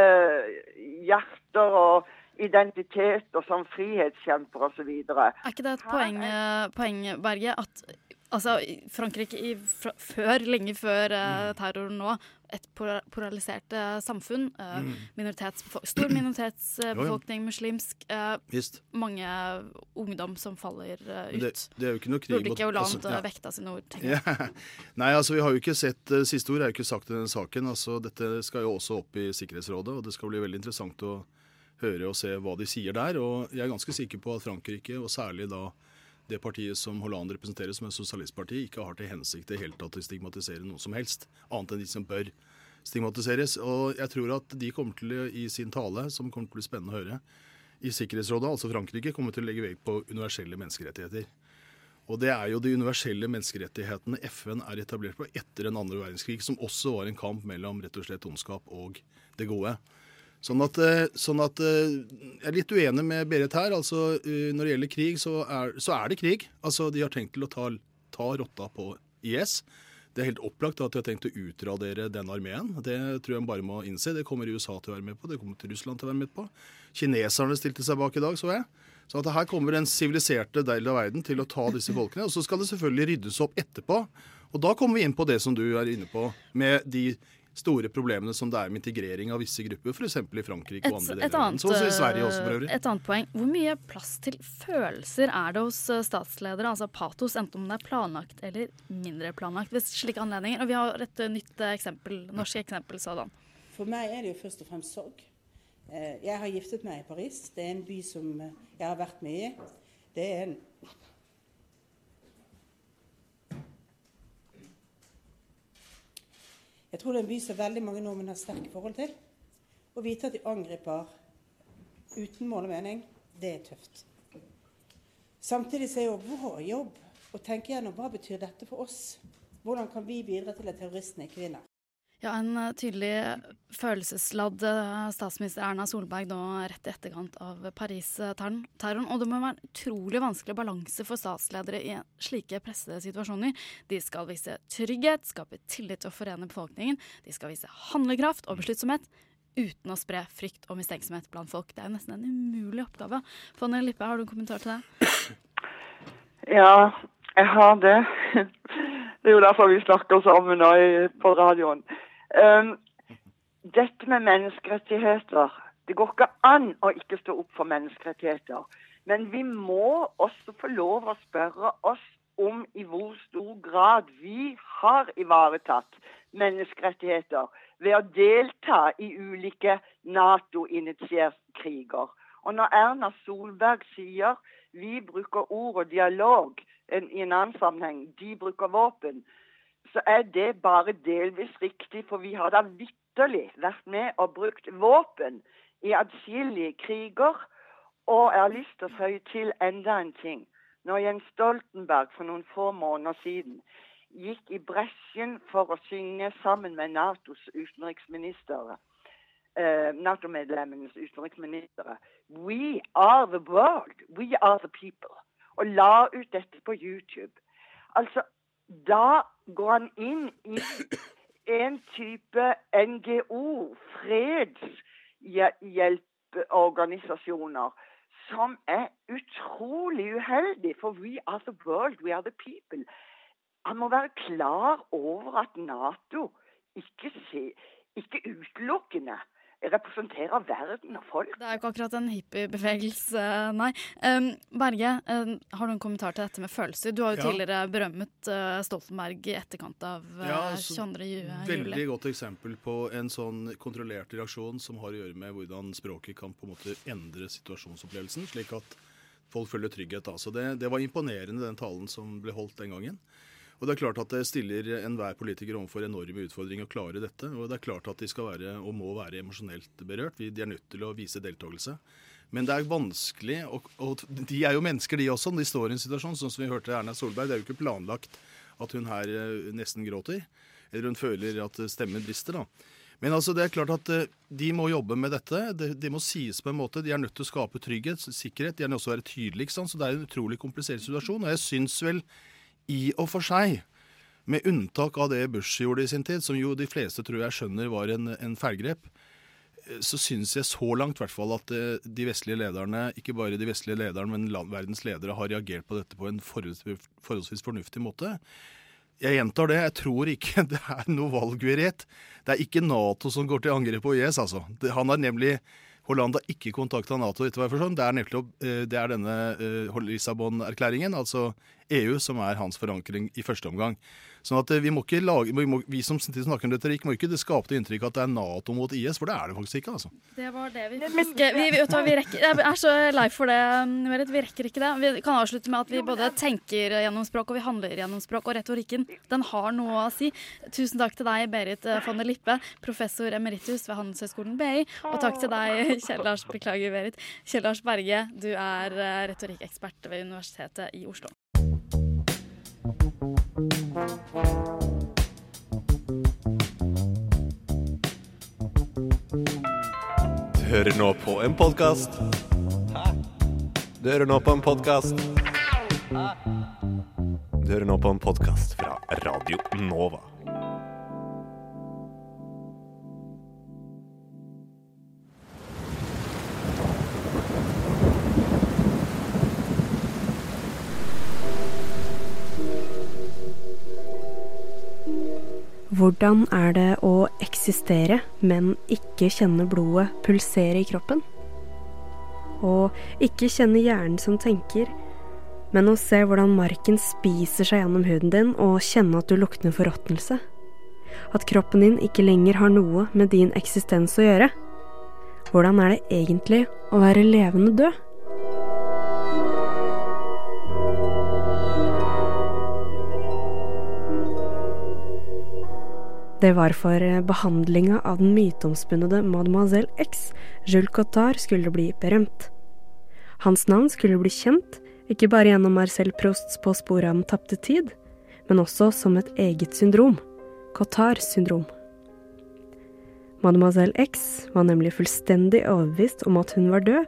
hjerter og identiteter som frihetskjemper osv. Er ikke det et poeng, eh, poeng Berge, at Altså, Frankrike i, fra, før, lenge før Mm. eh, terroren nå, et polarisert eh, samfunn. eh, Mm. stor minoritetsbefolkning, muslimsk. eh, Visst. mange ungdom som faller ut. Det, det er jo ikke noe krig Burde ikke Hollande altså, ja. vekta sine ord. Ja. Nei, altså vi har jo ikke sett eh, Siste ord er jo ikke sagt i denne saken. altså Dette skal jo også opp i Sikkerhetsrådet, og det skal bli veldig interessant å høre og se hva de sier der. Og jeg er ganske sikker på at Frankrike, og særlig da det partiet som Hollande representerer, som er sosialistparti, ikke har til hensikt i hele tatt å stigmatisere noe som helst, annet enn de som bør stigmatiseres. Og jeg tror at de kommer til, å- i sin tale, som kommer til å bli spennende å høre, i Sikkerhetsrådet, altså Frankrike, kommer til å legge vekt på universelle menneskerettigheter. Og det er jo de universelle menneskerettighetene FN er etablert på etter den andre verdenskrig, som også var en kamp mellom rett og slett ondskap og det gode. Sånn at, eh, sånn at eh, Jeg er litt uenig med Berit her. altså eh, Når det gjelder krig, så er, så er det krig. Altså De har tenkt til å ta, ta rotta på IS. Det er helt opplagt at de har tenkt å utradere den armeen. Det tror jeg bare må innse. Det kommer USA til å være med på, det kommer til Russland til å være med på. Kineserne stilte seg bak i dag, så jeg. Så at her kommer den siviliserte delen av verden til å ta disse folkene. Og så skal det selvfølgelig ryddes opp etterpå. Og da kommer vi inn på det som du er inne på, med de store problemene som det er med integrering av visse grupper, f.eks. i Frankrike og andre et, deler av verden. annet, Sånn som i Sverige også, for øvrig. et annet poeng. Hvor mye plass til følelser er det hos eh, statsledere, altså patos, enten om det er planlagt eller mindre planlagt, ved slike anledninger? Og vi har et eh, nytt eh, eksempel, norsk eksempel sådan. For meg er det jo først og fremst sorg. Eh, Jeg har giftet meg i Paris. Det er en by som jeg har vært mye i. Det er en Jeg tror det er en by som veldig mange nordmenn har sterke forhold til. Å vite at de angriper uten mål og mening, det er tøft. Samtidig er jo vår jobb å tenke gjennom hva betyr dette for oss. Hvordan kan vi bidra til at terroristene ikke vinner? Ja, en eh, tydelig følelsesladd eh, statsminister Erna Solberg nå rett i etterkant av Paris-terroren. Og det må være en utrolig vanskelig balanse for statsledere i slike pressede situasjoner. De skal vise trygghet, skape tillit og forene befolkningen. De skal vise handlekraft og besluttsomhet. Uten å spre frykt og mistenksomhet blant folk. Det er jo nesten en umulig oppgave. Fanny Lippe, har du en kommentar til det? Ja, jeg har det. Det er jo derfor vi snakker sammen på radioen. Um, dette med menneskerettigheter Det går ikke an å ikke stå opp for menneskerettigheter. Men vi må også få lov å spørre oss om i hvor stor grad vi har ivaretatt menneskerettigheter ved å delta i ulike Nato-initierte kriger. Og når Erna Solberg sier vi bruker ord og dialog i en annen sammenheng, de bruker våpen, så er det bare delvis riktig. For vi har da vitterlig vært med og brukt våpen i adskillige kriger. Og jeg har lyst til å føye til enda en ting. Når Jens Stoltenberg for noen få måneder siden gikk i bresjen for å synge sammen med Natos utenriksministre, eh, Nato-medlemmenes utenriksministre We are the world. We are the people. Og la ut dette på YouTube. Altså, da går han inn i en type NGO, fredshjelpeorganisasjoner, som er utrolig uheldig. For we are the world, we are the people. Han må være klar over at Nato ikke, se, ikke utelukkende representerer verden og folk. Det er jo ikke akkurat en hippiebevegelse, nei. Um, Berge, um, har du en kommentar til dette med følelser? Du har jo Ja. tidligere berømmet uh, Stoltenberg i etterkant av uh, Ja, altså, 22. juli. Veldig godt eksempel på en sånn kontrollert reaksjon som har å gjøre med hvordan språket kan på en måte endre situasjonsopplevelsen, slik at folk føler trygghet. Altså Så det, det var imponerende, den talen som ble holdt den gangen. Og det er klart at det stiller enhver politiker overfor enorme utfordringer å klare dette. Og det er klart at de skal være, og må være, emosjonelt berørt. De er nødt til å vise deltakelse. Men det er vanskelig, og, og de er jo mennesker de også. De står i en situasjon, sånn som vi hørte Erna Solberg. Det er jo ikke planlagt at hun her eh, nesten gråter. Eller hun føler at stemmen brister, da. Men altså, det er klart at eh, de må jobbe med dette. Det, de må sies på en måte. De er nødt til å skape trygghet, sikkerhet. De er nødt til å være tydelige. Så det er en utrolig komplisert situasjon. Og jeg syns vel i og for seg, med unntak av det Bush gjorde i sin tid, som jo de fleste tror jeg skjønner var en, en feilgrep, eh, så synes jeg så langt hvert fall at eh, de vestlige lederne, ikke bare de vestlige lederne, men verdens ledere har reagert på dette på en forholdsvis, fornuftig måte. Jeg gjentar det, jeg tror ikke det er noe valguerighet. Det er ikke Nato som går til angrep på IS, altså. Han har nemlig Hollande har ikke kontakta Nato, etter hva jeg forstår. Det er nettopp eh, det er denne eh, Lissabon-erklæringen, altså EU, som er hans forankring i første omgang. Sånn at eh, vi må ikke lage, vi, må, vi som snakker om retorikk, må ikke det skape det inntrykk at det er Nato mot IS, for det er det faktisk ikke. altså. Det var det vi fikk. Vi, vi, vi rekker, jeg er så lei for det, Merit. Vi rekker ikke det. Vi kan avslutte med at vi både tenker gjennom språk og vi handler gjennom språk. Og retorikken, den har noe å si. Tusen takk til deg, Berit von der Lippe, professor emeritus ved Handelshøyskolen BI. Og takk til deg, Kjell Lars, beklager, Berit. Kjell Lars Berge, du er eh, retorikkekspert ved Universitetet i Oslo. Du hører nå på en podkast. Du hører nå på en podkast. Du hører nå på en podkast fra Radio Nova. Hvordan er det å eksistere, men ikke kjenne blodet pulsere i kroppen? Og ikke kjenne hjernen som tenker, men å se hvordan marken spiser seg gjennom huden din og kjenne at du lukter forråtnelse? At kroppen din ikke lenger har noe med din eksistens å gjøre? Hvordan er det egentlig å være levende død? Det var for eh, behandlinga av den myteomspunnede Mademoiselle X Jules Cotard skulle bli berømt. Hans navn skulle bli kjent, ikke bare gjennom Marcel Prousts På sporet av den tapte tid, men også som et eget syndrom, Cotard syndrom. Mademoiselle X var nemlig fullstendig overbevist om at hun var død,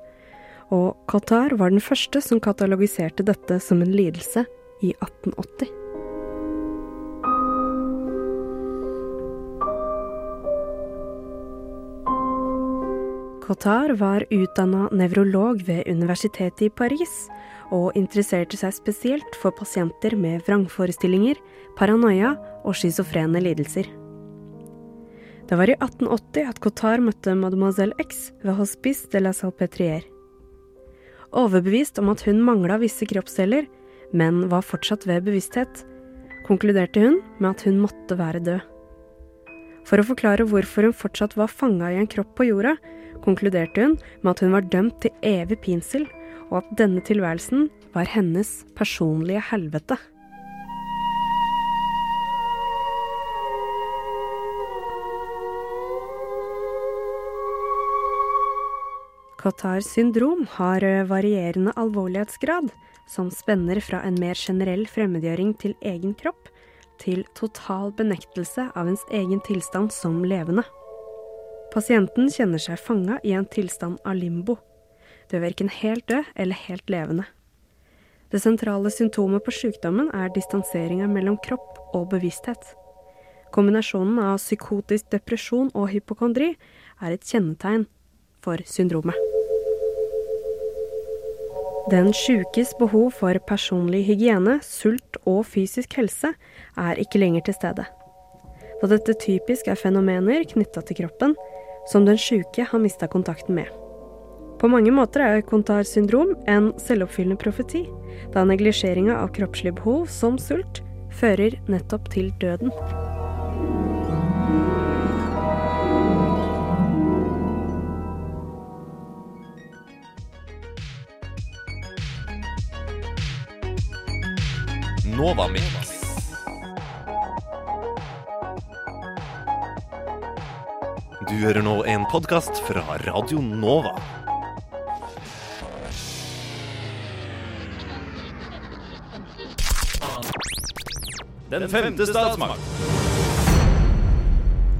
og Cotard var den første som katalogiserte dette som en lidelse i 1880. Cotard var utdanna nevrolog ved universitetet i Paris, og interesserte seg spesielt for pasienter med vrangforestillinger, paranoia og schizofrene lidelser. Det var i 1880 at Cotard møtte mademoiselle X ved Hospice de la Salpêtrière. Overbevist om at hun mangla visse kroppsdeler, men var fortsatt ved bevissthet, konkluderte hun med at hun måtte være død. For å forklare hvorfor hun fortsatt var fanga i en kropp på jorda, konkluderte hun med at hun var dømt til evig pinsel, og at denne tilværelsen var hennes personlige helvete. Cotars syndrom har varierende alvorlighetsgrad, som spenner fra en mer generell fremmedgjøring til egen kropp, til total benektelse av ens egen tilstand som levende. Pasienten kjenner seg fanga i en tilstand av limbo. Du er verken helt død eller helt levende. Det sentrale symptomet på sykdommen er distanseringa mellom kropp og bevissthet. Kombinasjonen av psykotisk depresjon og hypokondri er et kjennetegn for syndromet. Den sjukes behov for personlig hygiene, sult og fysisk helse er ikke lenger til stede. Da dette typisk er fenomener knytta til kroppen, som den sjuke har mista kontakten med. På mange måter er Contar syndrom en selvoppfyllende profeti, da neglisjeringa av kroppslige behov, som sult, fører nettopp til døden. Nova Mix. Du hører nå en podkast fra Radio Nova. Den femte statsmakt.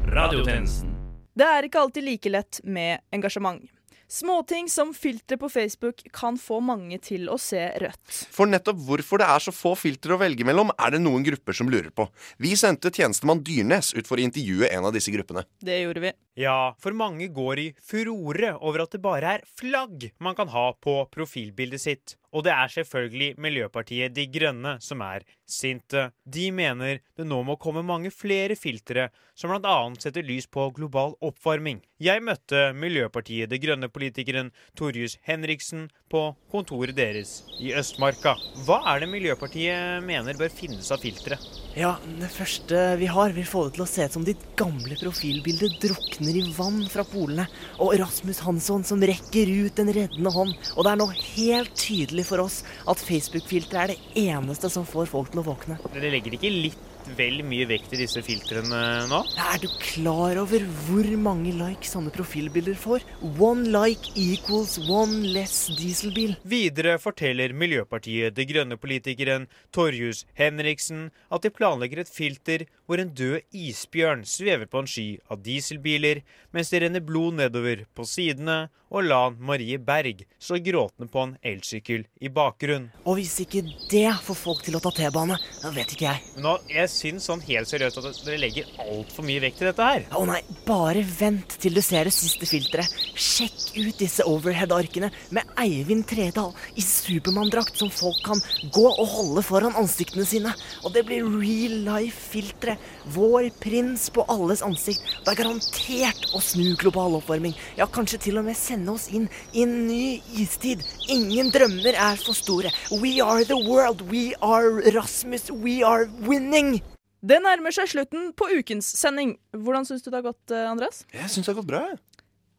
Radiotjenesten. Det er ikke alltid like lett med engasjement. Småting som filtre på Facebook kan få mange til å se rødt. For nettopp hvorfor det er så få filtre å velge mellom, er det noen grupper som lurer på. Vi sendte tjenestemann Dyrnes ut for å intervjue en av disse gruppene. Det gjorde vi. Ja, for mange går i furore over at det bare er flagg man kan ha på profilbildet sitt. Og det er selvfølgelig Miljøpartiet De Grønne som er sinte. De mener det nå må komme mange flere filtre som bl.a. setter lys på global oppvarming. Jeg møtte Miljøpartiet De Grønne-politikeren Torjus Henriksen på kontoret deres i Østmarka. Hva er det Miljøpartiet mener bør finnes av filtre? Ja, det første vi har, vil få det til å se ut som ditt gamle profilbilde drukner i vann fra polene. Og Rasmus Hansson som rekker ut en reddende hånd. Og det er nå helt tydelig for oss at Facebook-filteret er det eneste som får folk til å våkne. Dere legger ikke litt vel mye vekt i disse filtrene nå? Er du klar over hvor mange likes sånne profilbilder får? One like equals one less dieselbil. Videre forteller Miljøpartiet De Grønne-politikeren Torjus Henriksen at de planlegger et filter hvor en død isbjørn svever på en sky av dieselbiler, mens det renner blod nedover på sidene, og Lan Marie Berg står gråtende på en elsykkel i bakgrunnen. Og hvis ikke det får folk til å ta T-bane, da vet ikke jeg. Nå, Jeg syns sånn helt seriøst at dere legger altfor mye vekt i dette her. Å nei, bare vent til du ser det siste filteret. Sjekk ut disse overhead-arkene med Eivind Tredal i Supermann-drakt som folk kan gå og holde foran ansiktene sine. Og det blir real life-filteret. Vår prins på alles ansikt. Det er garantert å snu global oppvarming. Ja, kanskje til og med sende oss inn i en ny istid. Ingen drømmer er for store. We are the world. We are Rasmus. We are winning. Det nærmer seg slutten på ukens sending. Hvordan syns du det har gått, eh, Andreas? Jeg syns det har gått bra.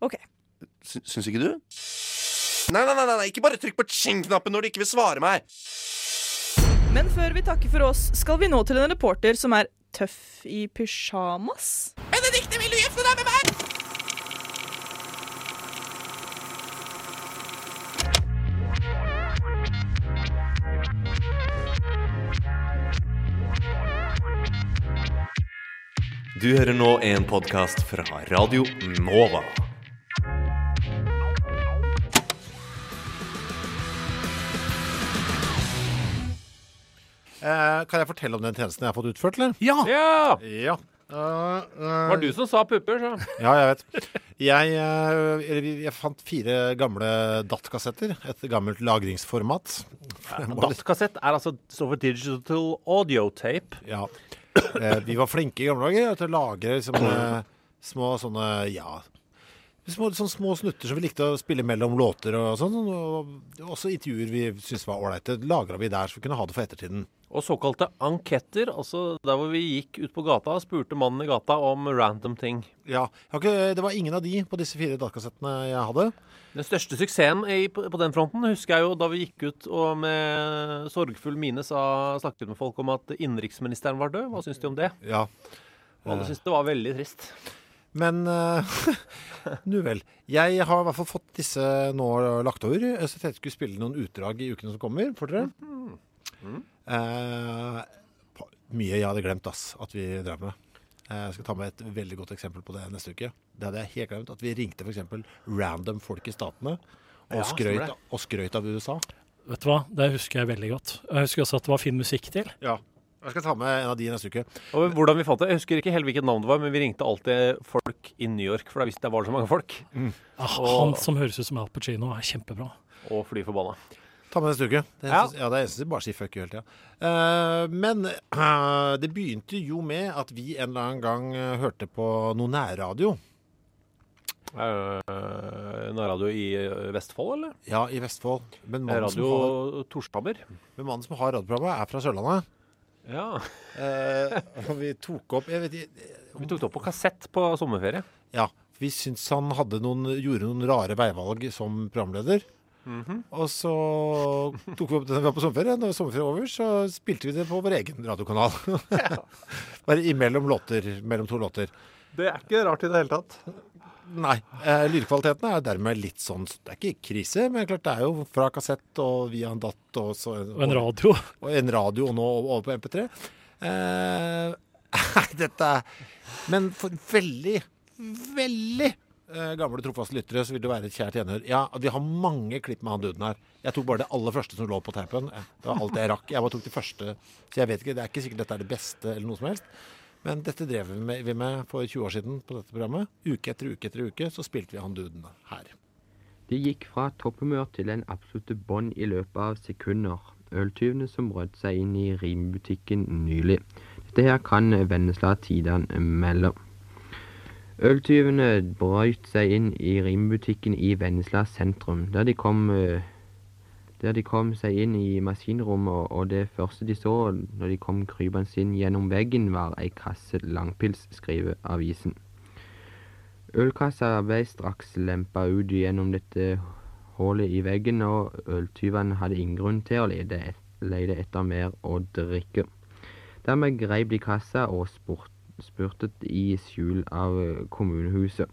Ok. Sy- Syns ikke du? Nei, nei, nei, nei, ikke bare trykk på ching-knappen når du ikke vil svare meg. Men før vi takker for oss, skal vi nå til en reporter som er tøff i pysjamas. Benedicte, vil du gifte deg med meg? Du hører nå en podkast fra Radio Nova. Eh, kan jeg fortelle om den tjenesten jeg har fått utført, eller? Ja! Ja. Eh, eh, Var du som sa pupper, så? Ja, jeg vet. Jeg, eh, eller jeg fant fire gamle DAT-kassetter. Et gammelt lagringsformat. DAT-kassett er altså står for Digital Audio Tape. Ja. Eh, vi var flinke i gamle dager til å lagre liksom, eh, små sånne ja, små, sånne små snutter som vi likte å spille mellom låter og sånn. Og også intervjuer vi syntes var ålreite. Lagra vi der så vi kunne ha det for ettertiden. Og såkalte anketter, altså der hvor vi gikk ut på gata og spurte mannen i gata om random ting. Ja, ikke, Det var ingen av de på disse fire datakassettene jeg hadde. Den største suksessen i, på, den fronten husker jeg jo da vi gikk ut og med sorgfull mine sa, snakket med folk om at innenriksministeren var død. Hva syns de om det? Ja. Og alle syntes det var veldig trist. Men uh, nu vel. Jeg har i hvert fall fått disse nå lagt over, så jeg tenkte jeg skulle spille noen utdrag i ukene som kommer for dere. Eh, pa- mye jeg hadde glemt ass, at vi drev med. Eh, Jeg skal ta med et veldig godt eksempel på det neste uke. Det hadde jeg helt glemt. At vi ringte f.eks. random folk i statene og, Ja, skrøyt, og skrøyt av USA. Vet du hva, det husker jeg veldig godt. Jeg husker også at det var fin musikk til. Ja. Jeg skal ta med en av de neste uke. Og hvordan vi fant det, Jeg husker ikke helt hvilket navn det var, men vi ringte alltid folk i New York, for da visste jeg var så mange folk. Ah, Og- Han som høres ut som Al Pacino, er kjempebra. Og fly forbanna. Ta med neste uke. Det Ja. eneste, ja. det eneste bare sier fuck you hele tida. Uh, men uh, det begynte jo med at vi en eller annen gang uh, hørte på noe nærradio. Uh, nærradio i eh, Vestfold, eller? Ja, i Vestfold. Men mannen Radio har- Torshammer. Men mannen som har radioprogrammet, er fra Sørlandet. Ja. Eh, og vi tok opp jeg vet, ikke- Vi tok det opp på kassett på sommerferie. Ja. Vi syntes han hadde noen, gjorde noen rare veivalg som programleder. Mhm. Og så tok vi opp det da vi var på sommerferie. Når sommerferien var over, så spilte vi det på vår egen radiokanal. Bare imellom låter, mellom to låter. Det er ikke rart i det hele tatt. Nei. Eh, lydkvaliteten er dermed litt sånn Det er ikke krise, men klart det er jo fra kassett og via en datt og så Og en radio. Og en radio og nå over på MP3. Eh, dette er Men for veldig, veldig gamle, trofaste lyttere så vil det være et kjært gjenhør. Ja, vi har mange klipp med han duden her. Jeg tok bare det aller første som lå på teipen. Det var alt jeg rakk. Jeg bare tok det første. Så jeg vet ikke, det er ikke sikkert dette er det beste eller noe som helst. Men dette drev vi med, vi med for 20 år siden på dette programmet. Uke etter uke etter uke så spilte vi han duden her. Det gikk fra topphumør til en absolutte bånd i løpet av sekunder. Øltyvene som brøt seg inn i rimbutikken nylig. Dette her kan Vennesla Tidene melde. Øltyvene brøt seg inn i rimbutikken i Vennesla sentrum, der de kom eh, der de kom seg inn i maskinrommet, og det første de så når de kom krypende inn gjennom veggen, var ei kasse langpils, skriver avisen. Ølkassa ble straks lempa ut gjennom dette hullet i veggen, og øltyvene hadde ingen grunn til å lete, etter mer å drikke. Dermed greip de kassa og spurt, spurtet i skjul av kommunehuset.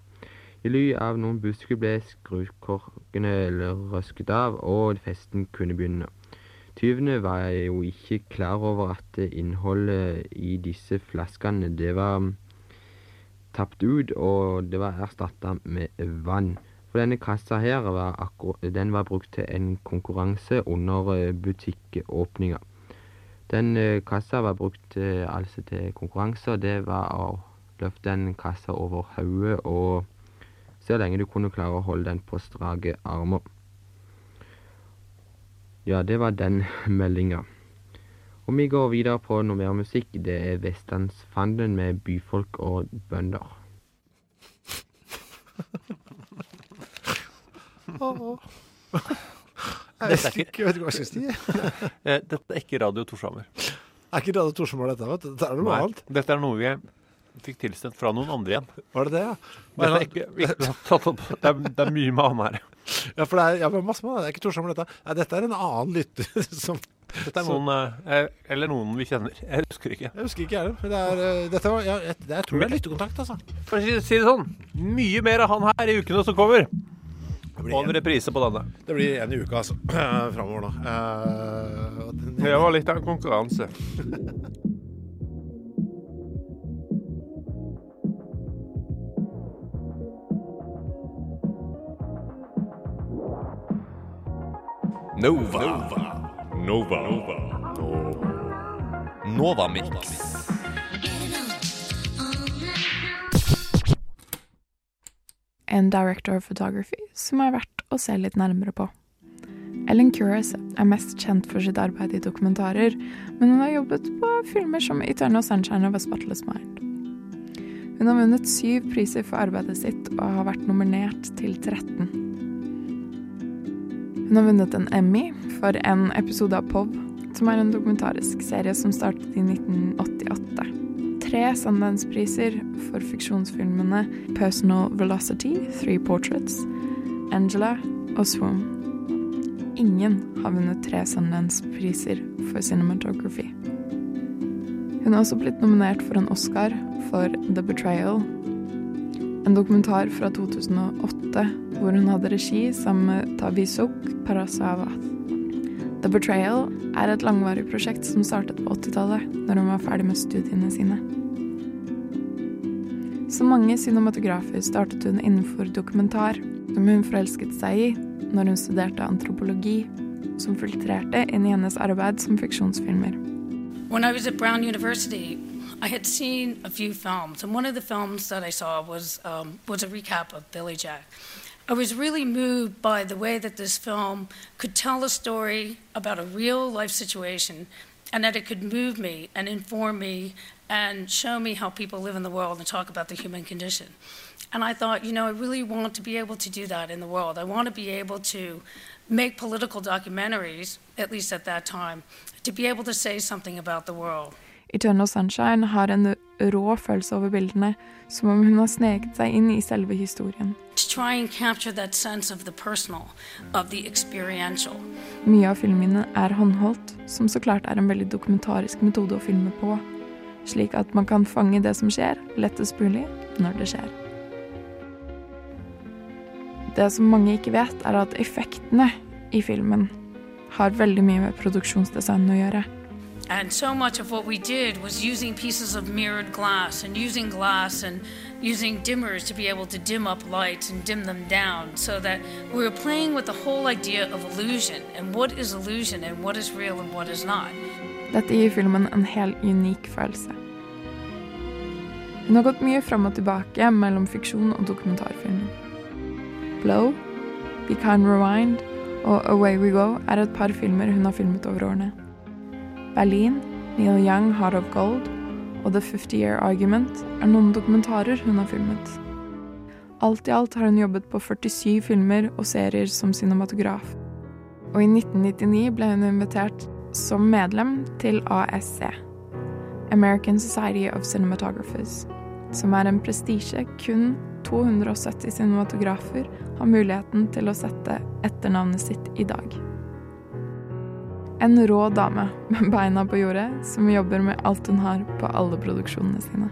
I ly av noen busker ble skrukorkene røsket av, og festen kunne begynne. Tyvene var jo ikke klar over at innholdet i disse flaskene det var tapt ut, og det var erstatta med vann. For denne kassa her var, den var brukt til en konkurranse under butikkåpninga. Den kassa var brukt altså til konkurranse, det var å løfte en kassa over hodet og så lenge du kunne klare å holde den på strake armer. Ja, det var den meldinga. Og vi går videre på noe mer musikk. Det er Vestlandsfanden med byfolk og bønder. Jeg vet ikke, vet ikke hva jeg skal si. Eh, Dette er ikke Radio Torshammer. Er ikke Radio Torshammer dette? vet du? Dette er noe Nei, annet. Dette er noe vi fikk tilsendt fra noen andre igjen. Var det det, ja? Dette er ikke, ikke tatt opp. Det er, det er mye med han her. Ja, for det er, ja, masse med det. Det er ikke Torshammer, dette. Nei, dette er en annen lytter som Dette er noen, eh, eller noen vi kjenner. Jeg husker ikke. Jeg husker ikke, jeg heller. Det er, eh, dette var, ja, jeg, jeg tror det er lyttekontakt, altså. For å si, si det sånn, mye mer av han her i ukene som kommer. Og en reprise på denne. Det blir en i uka, altså. Framover nå. Uh, den- Det var litt av en konkurranse. Nova. Nova. Nova. Nova Mix. En director of photography som er verdt å se litt nærmere på. Ellen Kuras er mest kjent for sitt arbeid i dokumentarer, men hun har jobbet på filmer som Eternal Sunshine of a Spotless Mind. Hun har vunnet syv priser for arbeidet sitt og har vært nominert til 13. Hun har vunnet en Emmy for en episode av POV, som er en dokumentarisk serie som startet i 1988 tre Sundance-priser for fiksjonsfilmene Personal Velocity, Three Portraits, Angela og Swoon. Ingen har vunnet tre Sundance-priser for cinematography. Hun har også blitt nominert for en Oscar for The Betrayal, en dokumentar fra 2008 hvor hun hadde regi sammen med Tavisuk Parasavath. The Betrayal er et langvarig prosjekt som startet på 80-tallet, når hun var ferdig med studiene sine. Som mange cinematografer startet hun innenfor dokumentar, som hun forelsket seg i når hun studerte antropologi, som filtrerte inn i hennes arbeid som fiksjonsfilmer. When I was at Brown University, I had seen a few films, and one of the films that I saw was um, was a recap of Billy Jack. I was really moved by the way that this film could tell a story about a real life situation, and that it could move me and inform me and show me how people live in the world and talk about the human condition. And I thought, you know, I really want to be able to do that in the world. I want to be able to make political documentaries, at least at that time, to be able to say something about the world. Eternal Sunshine har en rå følelse over bildene, som om hun har sneket seg inn i selve historien. Personal. Mye av filmene er håndholdt, som så klart er en veldig dokumentarisk metode å filme på, slik at man kan fange det som skjer, lettest mulig når det skjer. Det som mange ikke vet, er at effektene i filmen har veldig mye med produksjonsdesign å gjøre. And so much of what we did was using pieces of mirrored glass and using glass and using dimmers to be able to dim up lights and dim them down so that we were playing with the whole idea of illusion and what is illusion and what is real and what is not. Dette gir filmen en helt unik følelse. Hun har gått mye fram og tilbake mellom fiksjon og dokumentarfilm. Blow, Be Kind Rewind og Away We Go er et par filmer hun har filmet over årene. Berlin, Neil Young, Heart of Gold og The 50 Year Argument er noen dokumentarer hun har filmet. Alt i alt har hun jobbet på 47 filmer og serier som cinematograf. Og i 1999 ble hun invitert som medlem til ASC, American Society of Cinematographers, som er en prestisje kun 270 cinematografer har muligheten til å sette etternavnet sitt i dag. En rå dame med beina på jordet som jobber med alt hun har på alle produksjonene sine.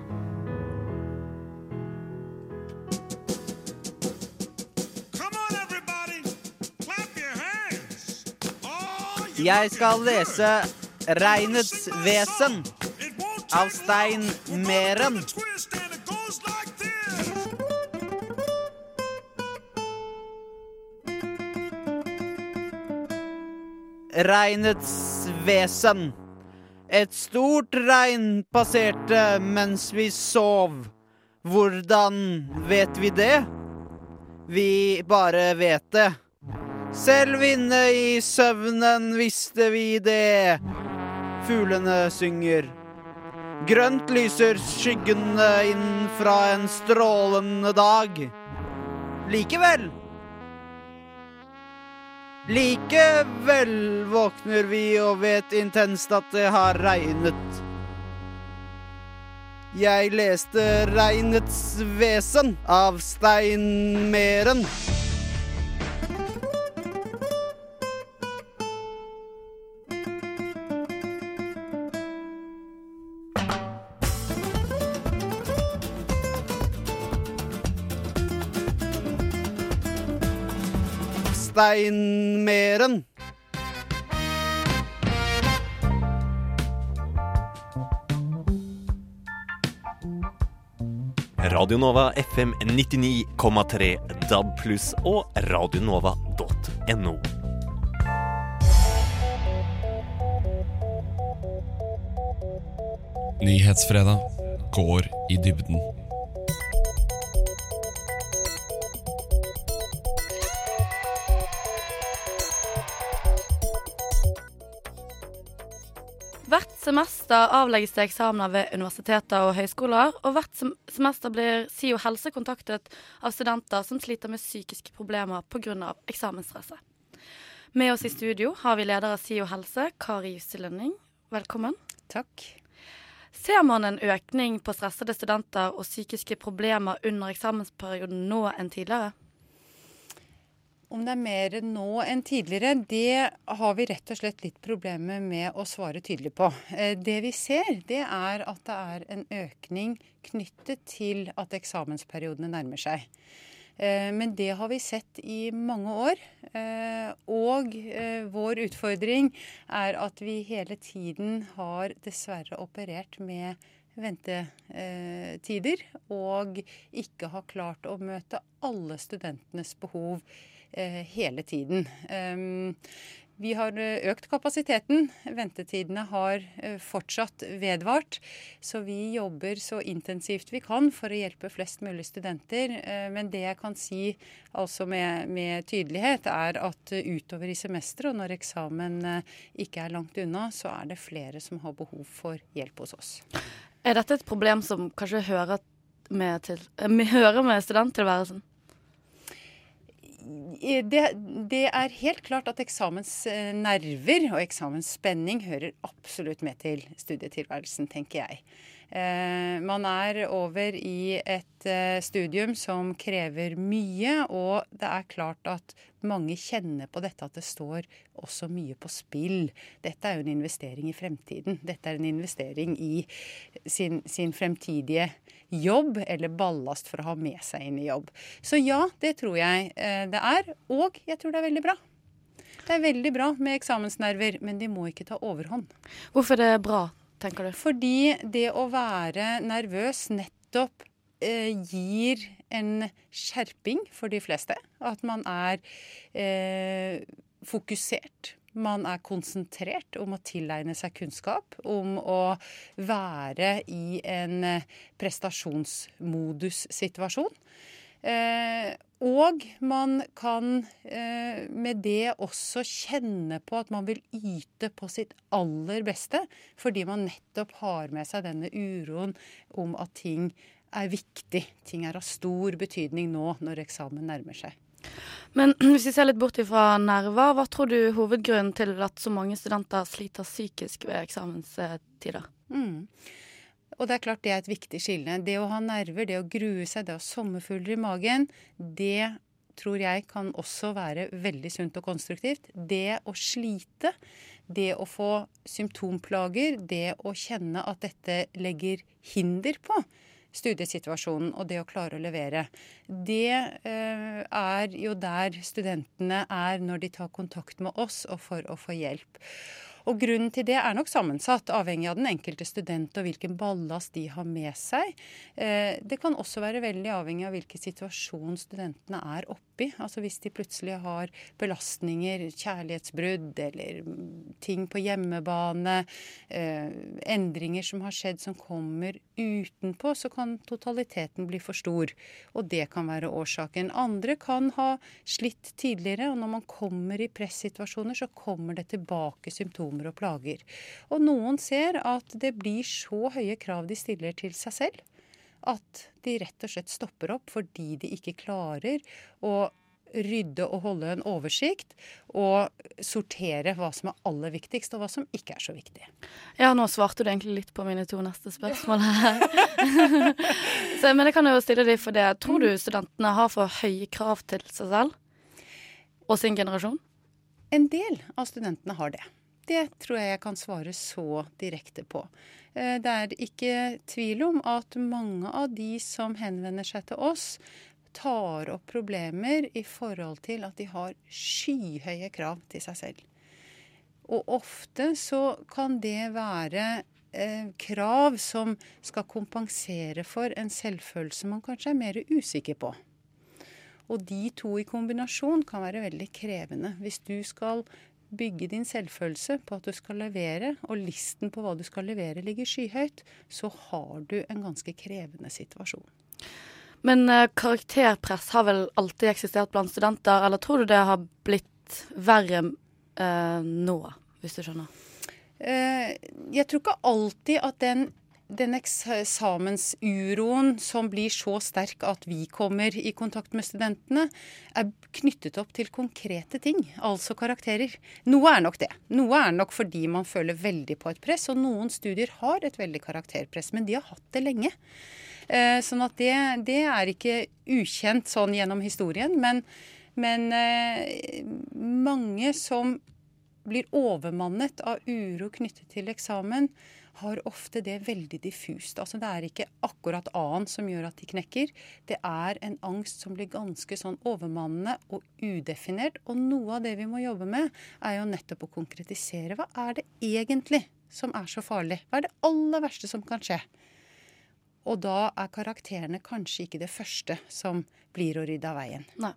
Jeg skal lese Regnets vesen av Stein Meren. Regnets vesen. Et stort regn passerte mens vi sov. Hvordan vet vi det? Vi bare vet det. Selv inne i søvnen visste vi det. Fuglene synger. Grønt lyser skyggene inn fra en strålende dag. Likevel Likevel våkner vi og vet intenst at det har regnet. Jeg leste Regnets vesen av Stein Meren. Stein Meren. Radio Nova FM 99,3 DAB pluss og radionova.no. Nyhetsfredag går i dybden. Semester avlegges det eksamener ved universiteter og høyskoler, og hvert semester blir SIO helse kontaktet av studenter som sliter med psykiske problemer pga. eksamensstresset. Med oss i studio har vi leder av SIO helse, Kari Jussi Lønning. Velkommen. Takk. Ser man en økning på stressede studenter og psykiske problemer under eksamensperioden nå enn tidligere? Om det er mer nå enn tidligere, det har vi rett og slett litt problemer med å svare tydelig på. Eh, Det vi ser, det er at det er en økning knyttet til at eksamensperiodene nærmer seg. Eh, Men det har vi sett i mange år. Eh, Og vår utfordring er at vi hele tiden har dessverre operert med ventetider, og ikke har klart å møte alle studentenes behov eh, hele tiden. Um, Vi har eh, økt kapasiteten. Ventetidene har eh, fortsatt vedvart. Så vi jobber så intensivt vi kan for å hjelpe flest mulig studenter. Eh, Men det jeg kan si altså med, med tydelighet, er at eh, utover i semesteret, og når eksamen eh, ikke er langt unna, så er det flere som har behov for hjelp hos oss. Er dette et problem som kanskje hører med, til, eh, med- hører med studenttilværelsen? Det, det er helt klart at eksamensnerver og eksamensspenning hører absolutt med til studietilværelsen, tenker jeg. Eh, man er over i et eh, studium som krever mye, og det er klart at mange kjenner på dette at det står også mye på spill. Dette er jo en investering i fremtiden. Dette er en investering i sin, sin fremtidige jobb, eller ballast for å ha med seg inn i jobb. Så ja, det tror jeg eh, det er. Og jeg tror det er veldig bra. Det er veldig bra med eksamensnerver, men de må ikke ta overhånd. Hvorfor er det bra, tenker du? Fordi det å være nervøs nettopp eh, gir en skjerping for de fleste. At man er eh, fokusert. Man er konsentrert om å tilegne seg kunnskap, om å være i en eh, prestasjonsmodussituasjon. Eh, og man kan eh, med det også kjenne på at man vil yte på sitt aller beste, fordi man nettopp har med seg denne uroen om at ting er viktig. Ting er av stor betydning nå når eksamen nærmer seg. Men hvis vi ser litt bort fra nerver, hva tror du er hovedgrunnen til at så mange studenter sliter psykisk ved eksamenstider? Mm. Og det er klart det er et viktig skille. Det å ha nerver, det å grue seg, det å ha sommerfugler i magen, det tror jeg kan også være veldig sunt og konstruktivt. Det å slite, det å få symptomplager, det å kjenne at dette legger hinder på studiesituasjonen og det å klare å levere. Det eh, er jo der studentene er når de tar kontakt med oss og for å få hjelp. Og Grunnen til det er nok sammensatt, avhengig av den enkelte student og hvilken ballast de har med seg. Eh, det kan også være veldig avhengig av hvilken situasjon studentene er oppi. Altså Hvis de plutselig har belastninger, kjærlighetsbrudd eller ting på hjemmebane, eh, endringer som har skjedd som kommer utenpå, så kan totaliteten bli for stor. Og det kan være årsaken. Andre kan ha slitt tidligere, og når man kommer i pressituasjoner, så kommer det tilbake symptomer symptomer og plager. Og noen ser at det blir så høye krav de stiller til seg selv, at de rett og slett stopper opp fordi de ikke klarer å rydde og holde en oversikt og sortere hva som er aller viktigst, og hva som ikke er så viktig. Ja, nå svarte du egentlig litt på mine to neste spørsmål her. så, men jeg kan jo stille deg for det. Tror du studentene har for høye krav til seg selv og sin generasjon? En del av studentene har det. Det tror jeg jeg kan svare så direkte på. Eh, det er ikke tvil om at mange av de som henvender seg til oss, tar opp problemer i forhold til at de har skyhøye krav til seg selv. Og ofte så kan det være eh, krav som skal kompensere for en selvfølelse man kanskje er mer usikker på. Og de to i kombinasjon kan være veldig krevende. Hvis du skal bygge din selvfølelse på at du skal levere, og listen på hva du skal levere ligger skyhøyt, så har du en ganske krevende situasjon. Men eh, karakterpress har vel alltid eksistert blant studenter, eller tror du det har blitt verre eh, nå, hvis du skjønner? Eh, jeg tror ikke alltid at den den eksamensuroen som blir så sterk at vi kommer i kontakt med studentene, er knyttet opp til konkrete ting, altså karakterer. Noe er nok det. Noe er nok fordi man føler veldig på et press, og noen studier har et veldig karakterpress, men de har hatt det lenge. Eh, sånn at det, det er ikke ukjent sånn gjennom historien, men, men eh, mange som blir overmannet av uro knyttet til eksamen, har ofte det veldig diffust. Altså Det er ikke akkurat A-en som gjør at de knekker. Det er en angst som blir ganske sånn overmannende og udefinert. Og noe av det vi må jobbe med, er jo nettopp å konkretisere. Hva er det egentlig som er så farlig? Hva er det aller verste som kan skje? Og da er karakterene kanskje ikke det første som blir å rydde av veien. Nei.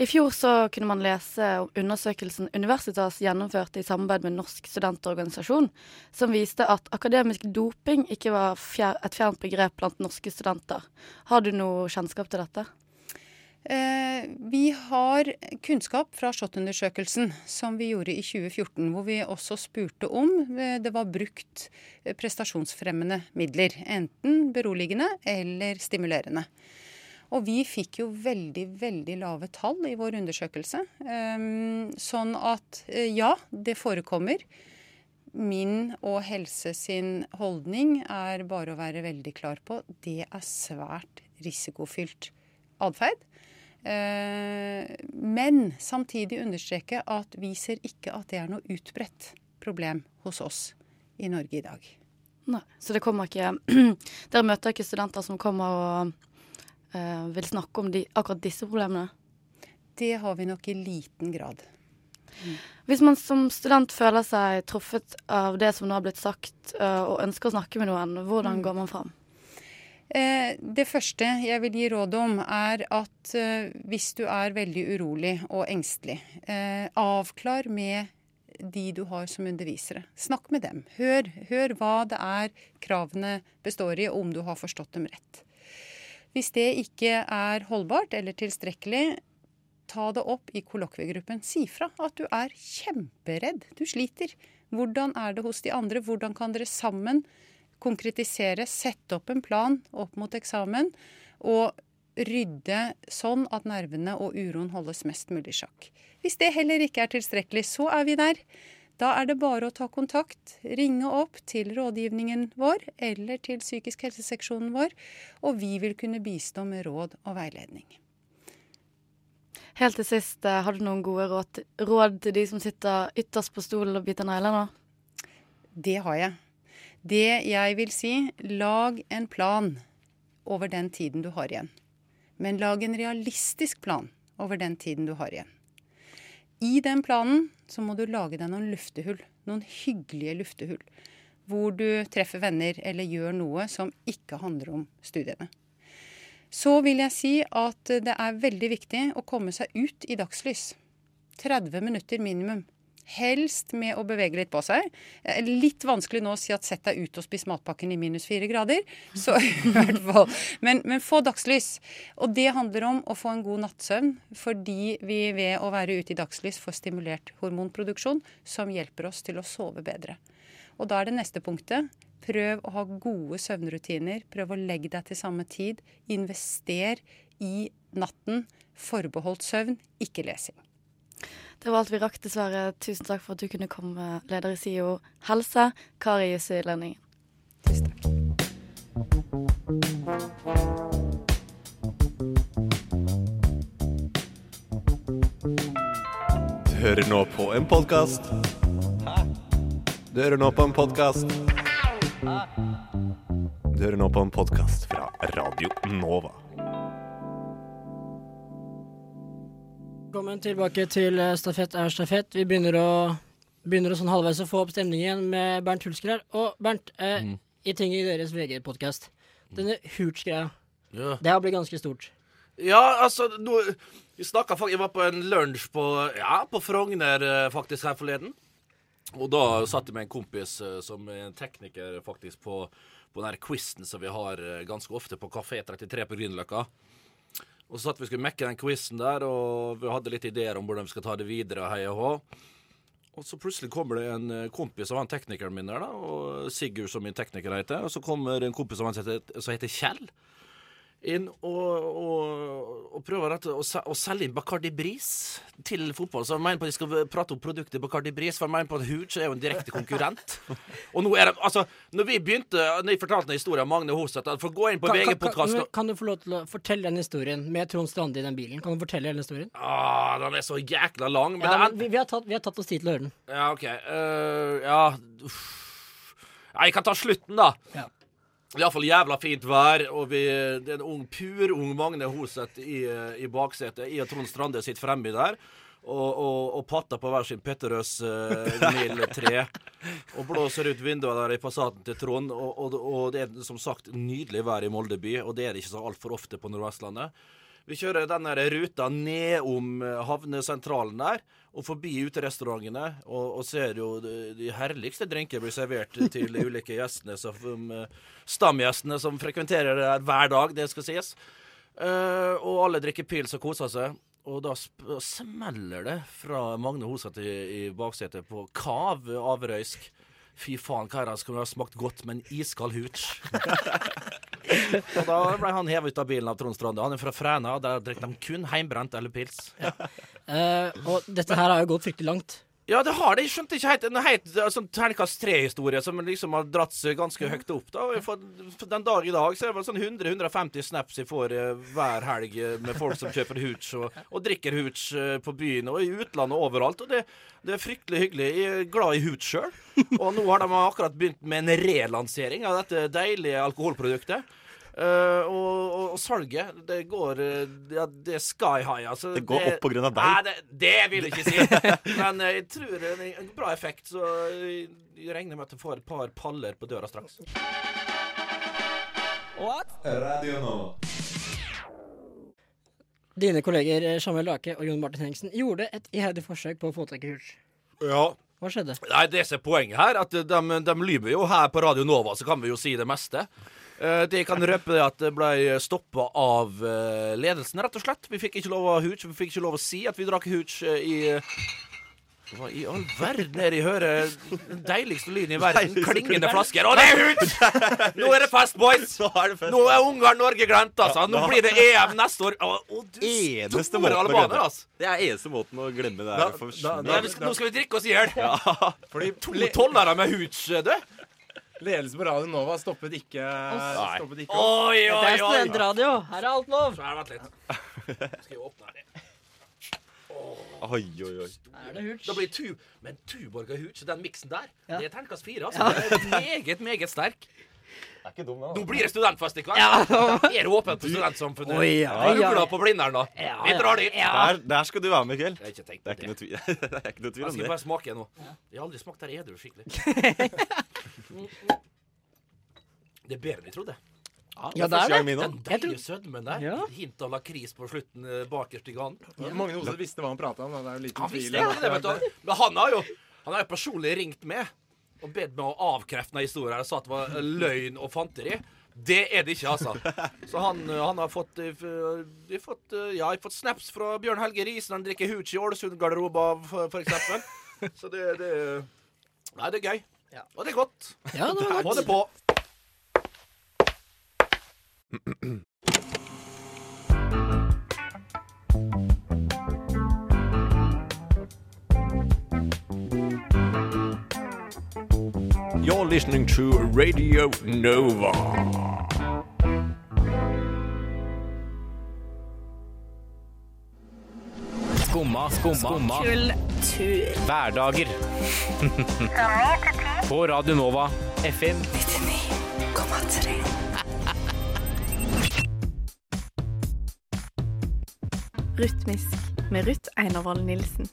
I fjor så kunne man lese undersøkelsen Universitas gjennomførte i samarbeid med Norsk studentorganisasjon, som viste at akademisk doping ikke var et fjernt begrep blant norske studenter. Har du noe kjennskap til dette? Eh, vi har kunnskap fra SHoT-undersøkelsen som vi gjorde i 2014, hvor vi også spurte om eh, det var brukt prestasjonsfremmende midler. Enten beroligende eller stimulerende. Og vi fikk jo veldig, veldig lave tall i vår undersøkelse. Ehm, sånn at eh, ja, det forekommer. Min og Helse sin holdning er bare å være veldig klar på. Det er svært risikofylt atferd. Eh, men samtidig understreke at vi ser ikke at det er noe utbredt problem hos oss i Norge i dag. Nei, Så det kommer ikke Dere møter ikke studenter som kommer og vil snakke om de, akkurat disse problemene? Det har vi nok i liten grad. Mm. Hvis man som student føler seg truffet av det som nå har blitt sagt, uh, og ønsker å snakke med noen, hvordan mm. går man fram? Eh, det første jeg vil gi råd om, er at hvis du er veldig urolig og engstelig, avklar med de du har som undervisere. Snakk med dem. Hør, hør hva det er kravene består i, og om du har forstått dem rett. Hvis det ikke er holdbart eller tilstrekkelig, ta det opp i kollokviegruppen. Si fra at du er kjemperedd. Du sliter. Hvordan er det hos de andre? Hvordan kan dere sammen konkretisere, sette opp en plan opp mot eksamen og rydde sånn at nervene og uroen holdes mest mulig i sjakk. Hvis det heller ikke er tilstrekkelig, så er vi der. Da er det bare å ta kontakt, ringe opp til rådgivningen vår eller til psykisk helseseksjonen vår, og vi vil kunne bistå med råd og veiledning. Helt til sist, eh, har du noen gode råd, råd til de som sitter ytterst på stolen og biter negler nå? Det har jeg. Det jeg vil si, lag en plan over den tiden du har igjen. Men lag en realistisk plan over den tiden du har igjen. I den planen så må du lage deg noen luftehull. Noen hyggelige luftehull. Hvor du treffer venner eller gjør noe som ikke handler om studiene. Så vil jeg si at det er veldig viktig å komme seg ut i dagslys. 30 minutter minimum. Helst med å bevege litt på seg. Eh, Litt vanskelig nå å si at sett deg ut og spis matpakken i minus fire grader. Så i hvert fall. Men, men få dagslys. Og det handler om å få en god nattsøvn, fordi vi ved å være ute i dagslys får stimulert hormonproduksjon, som hjelper oss til å sove bedre. Og da er det neste punktet. Prøv å ha gode søvnrutiner. Prøv å legge deg til samme tid. Invester i natten. Forbeholdt søvn, ikke lesing. Det var alt vi rakk, dessverre. Tusen takk for at du kunne komme, leder i SIO helse, Kari Jussi Lønningen. Du hører nå på en podkast. Du hører nå på en podkast. Du hører nå på en podkast fra Radio Nova. Velkommen tilbake til eh, Stafett er stafett. Vi begynner å, begynner å sånn halvveis å få opp stemningen med Bernt Hulsker her. Og Bernt, eh, Mm. i ting i deres VG-podkast. Denne Hurts-greia, Ja. det har blitt ganske stort. Ja, altså no, Vi snakka faktisk Jeg var på en lunsj på, ja, på Frogner eh, faktisk her forleden. Og da satt jeg med en kompis eh, som er en tekniker faktisk på, på den her quizen som vi har ganske ofte på Kafé 33 på Grünerløkka. Og så satt vi og skulle mekke den quizen der, og vi hadde litt ideer om hvordan vi skal ta det videre. Hei og hå. Og så plutselig kommer det en eh, kompis av han teknikeren min der, da, og Sigurd som min tekniker heter. Og så kommer en kompis av han som heter, som heter Kjell inn og, og, og prøver rett å, å selge inn Bacardi Bris til fotball. Så jeg mener på at de skal prate om produktet Bacardi Bris, for jeg mener på at Hooch er jo en direkte konkurrent. og nå er det, altså, når vi begynte, når jeg fortalte en historie om Magne Hoseth For å gå inn på VG-podkasten kan, kan du få lov til å fortelle den historien med Trond Strande i den bilen? Kan du fortelle hele historien? ah, Den er så jækla lang. Men Ja, det er, vi, vi, har tatt, vi har tatt oss tid til å høre den. Ja, OK. Uh, ja uff. Jeg kan ta slutten, da. Ja. Iallfall jævla fint vær, og vi, det er en ung, pur ung Magne Hoseth i, eh, i baksetet. Jeg og Trond Strande sitter fremme der. Og, og, og patter på hver sin Petterøes uh, Mil 3. Og blåser ut vinduet der i Passaten til Trond. Og, og, og det er som sagt nydelig vær i Molde by, og det er det ikke så altfor ofte på Nordvestlandet. Vi kjører den ruta nedom eh, havnesentralen der, og forbi uterestaurantene, og, og ser jo de, de herligste drinker blir servert til de ulike gjestene, som, eh, stamgjestene som frekventerer det her hver dag, det skal sies. Uh, og alle drikker pils og koser seg. Og da smeller det fra Magne Hoseth i, i baksetet på kav avrøysk. Fy faen, det skulle ha smakt godt med en iskald hooch? og da ble han hevet ut av bilen av Trond Strande. Han er fra Fræna, og der drikker de kun heimbrent eller pils. Eh, og dette her har jo gått fryktelig langt. Ja, det har det. Jeg skjønte ikke helt En helt sånn terningkast tre-historie som liksom har dratt seg ganske høyt opp. da for, for Den dag i dag så er det vel sånn 100-150 snaps jeg får eh, hver helg eh, med folk som kjøper hooch og, og drikker hooch eh, på byen og i utlandet og overalt. Og det, det er fryktelig hyggelig. Jeg er glad i hooch sjøl. Og nå har de akkurat begynt med en relansering av dette deilige alkoholproduktet. Eh, og, og, og salget, det går eh, Ja, det er sky high, altså. Det går opp på grunn av deg. Nei, det, det vil jeg ikke si. Men eh, jeg tror det er en bra effekt, så jeg jeg regner med at jeg får et par paller på døra straks. Radio nå. Dine kolleger Samuel Lake og Jon Martin Hengsen gjorde et iherdig forsøk på å få tak i Hurts. Ja. Hva skjedde? Nei, det som er poenget her, at de, de lyver jo her på Radio Nova, så kan vi jo si det meste. Eh, Det jeg kan røpe er at det ble stoppa av eh, ledelsen, rett og slett. Vi fikk ikke lov ha hooch. Vi fikk ikke lov å si at vi drakk hooch eh, i Hva i all verden er det jeg hører? Den deiligste lyden i verden. Klingende flasker. Å, det er hooch! Nå er det fest, boys! Nå er Ungarn-Norge glemt, altså. Nå blir det EM neste år. Å, du Eneste store albaner, altså. Det er eneste måten å glemme det her. er Nå skal vi drikke oss i hjel. Ja. To tollere med hooch, du. Ledelsen på Radio Nova stoppet ikke, Nei. stoppet ikke Oi, oi, Det er oi. studentradio. Her er alt lov. Så her, vent litt. Skal jeg åpne her? Oi, oi, oi. Er det hooch? Da blir tu Men Tuborg og hooch, den miksen der, Ja. det er terningkast fire. Altså. Ja. Det er meget, meget sterk. Det er ikke dum, Nå blir det studentfest i kveld. Ja. Er det åpent for studentsamfunnet? Oi, ja, ja. Ugla på Blindern, da. Ja, Vi drar dit. Der, der skal du være med. Jeg har ikke tenkt Det er ikke noe tvil, det er ikke noe tvil Jeg om skal det. bare smake nå. Jeg har aldri smakt der edru skikkelig. Det er bedre enn jeg trodde. Ja, det er det. Den deilige sødmen der. Ja. Hint av lakris på slutten eh, bakerst i ganen. Magne Ose visste hva han prata om. da. Det er jo liten Han tvil visste om det, det, vet du. Men han har jo Han har jo personlig ringt med og bedt meg å avkrefte denne historien og sa at det var løgn og fanteri. Det er det ikke, altså. Så han, han har fått, eh, f- de har fått eh, Ja, jeg har fått snaps fra Bjørn Helge Riisen. Han drikker hooch i for eksempel. Så det, det Nei, det er gøy. Og det er godt. Ja, det var Få det på. You're listening to Radio Nova. Skumma, skumma, Kultur. Hverdager. På Radio Nova, FM 99,3. Rytmisk med Ruth Einervoll Nilsen.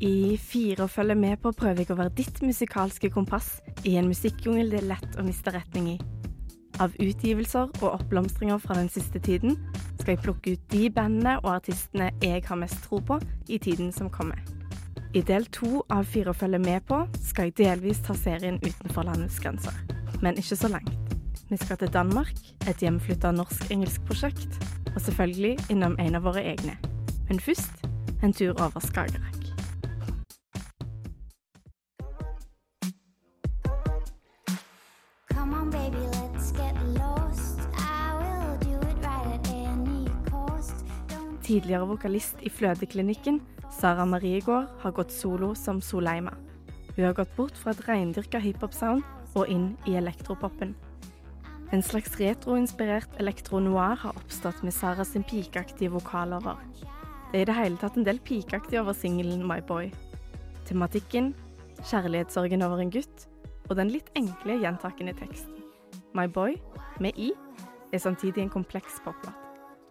I fire å følge med på prøver jeg å være ditt musikalske kompass i en musikkjungel det er lett å miste retning i. Av utgivelser og oppblomstringer fra den siste tiden skal jeg plukke ut de bandene og artistene jeg har mest tro på i tiden som kommer. I del to av Fire følge med på skal jeg delvis ta serien utenfor landets grenser. Men ikke så langt. Vi skal til Danmark, et hjemflytta norsk-engelsk prosjekt, og selvfølgelig innom en av våre egne. Men først en tur over Skagerrak. Tidligere vokalist i Flødeklinikken, Sara Mariegård, har gått solo som Soleima. Hun har gått bort fra et reindyrka hiphop-sound og inn i elektropopen. En slags retroinspirert elektro-noir har oppstått med Sara sin pikeaktige vokalover. Det er i det hele tatt en del pikeaktig over singelen My Boy. Tematikken, kjærlighetssorgen over en gutt, og den litt enkle gjentakende teksten. My Boy, med i, er samtidig en kompleks poplåt.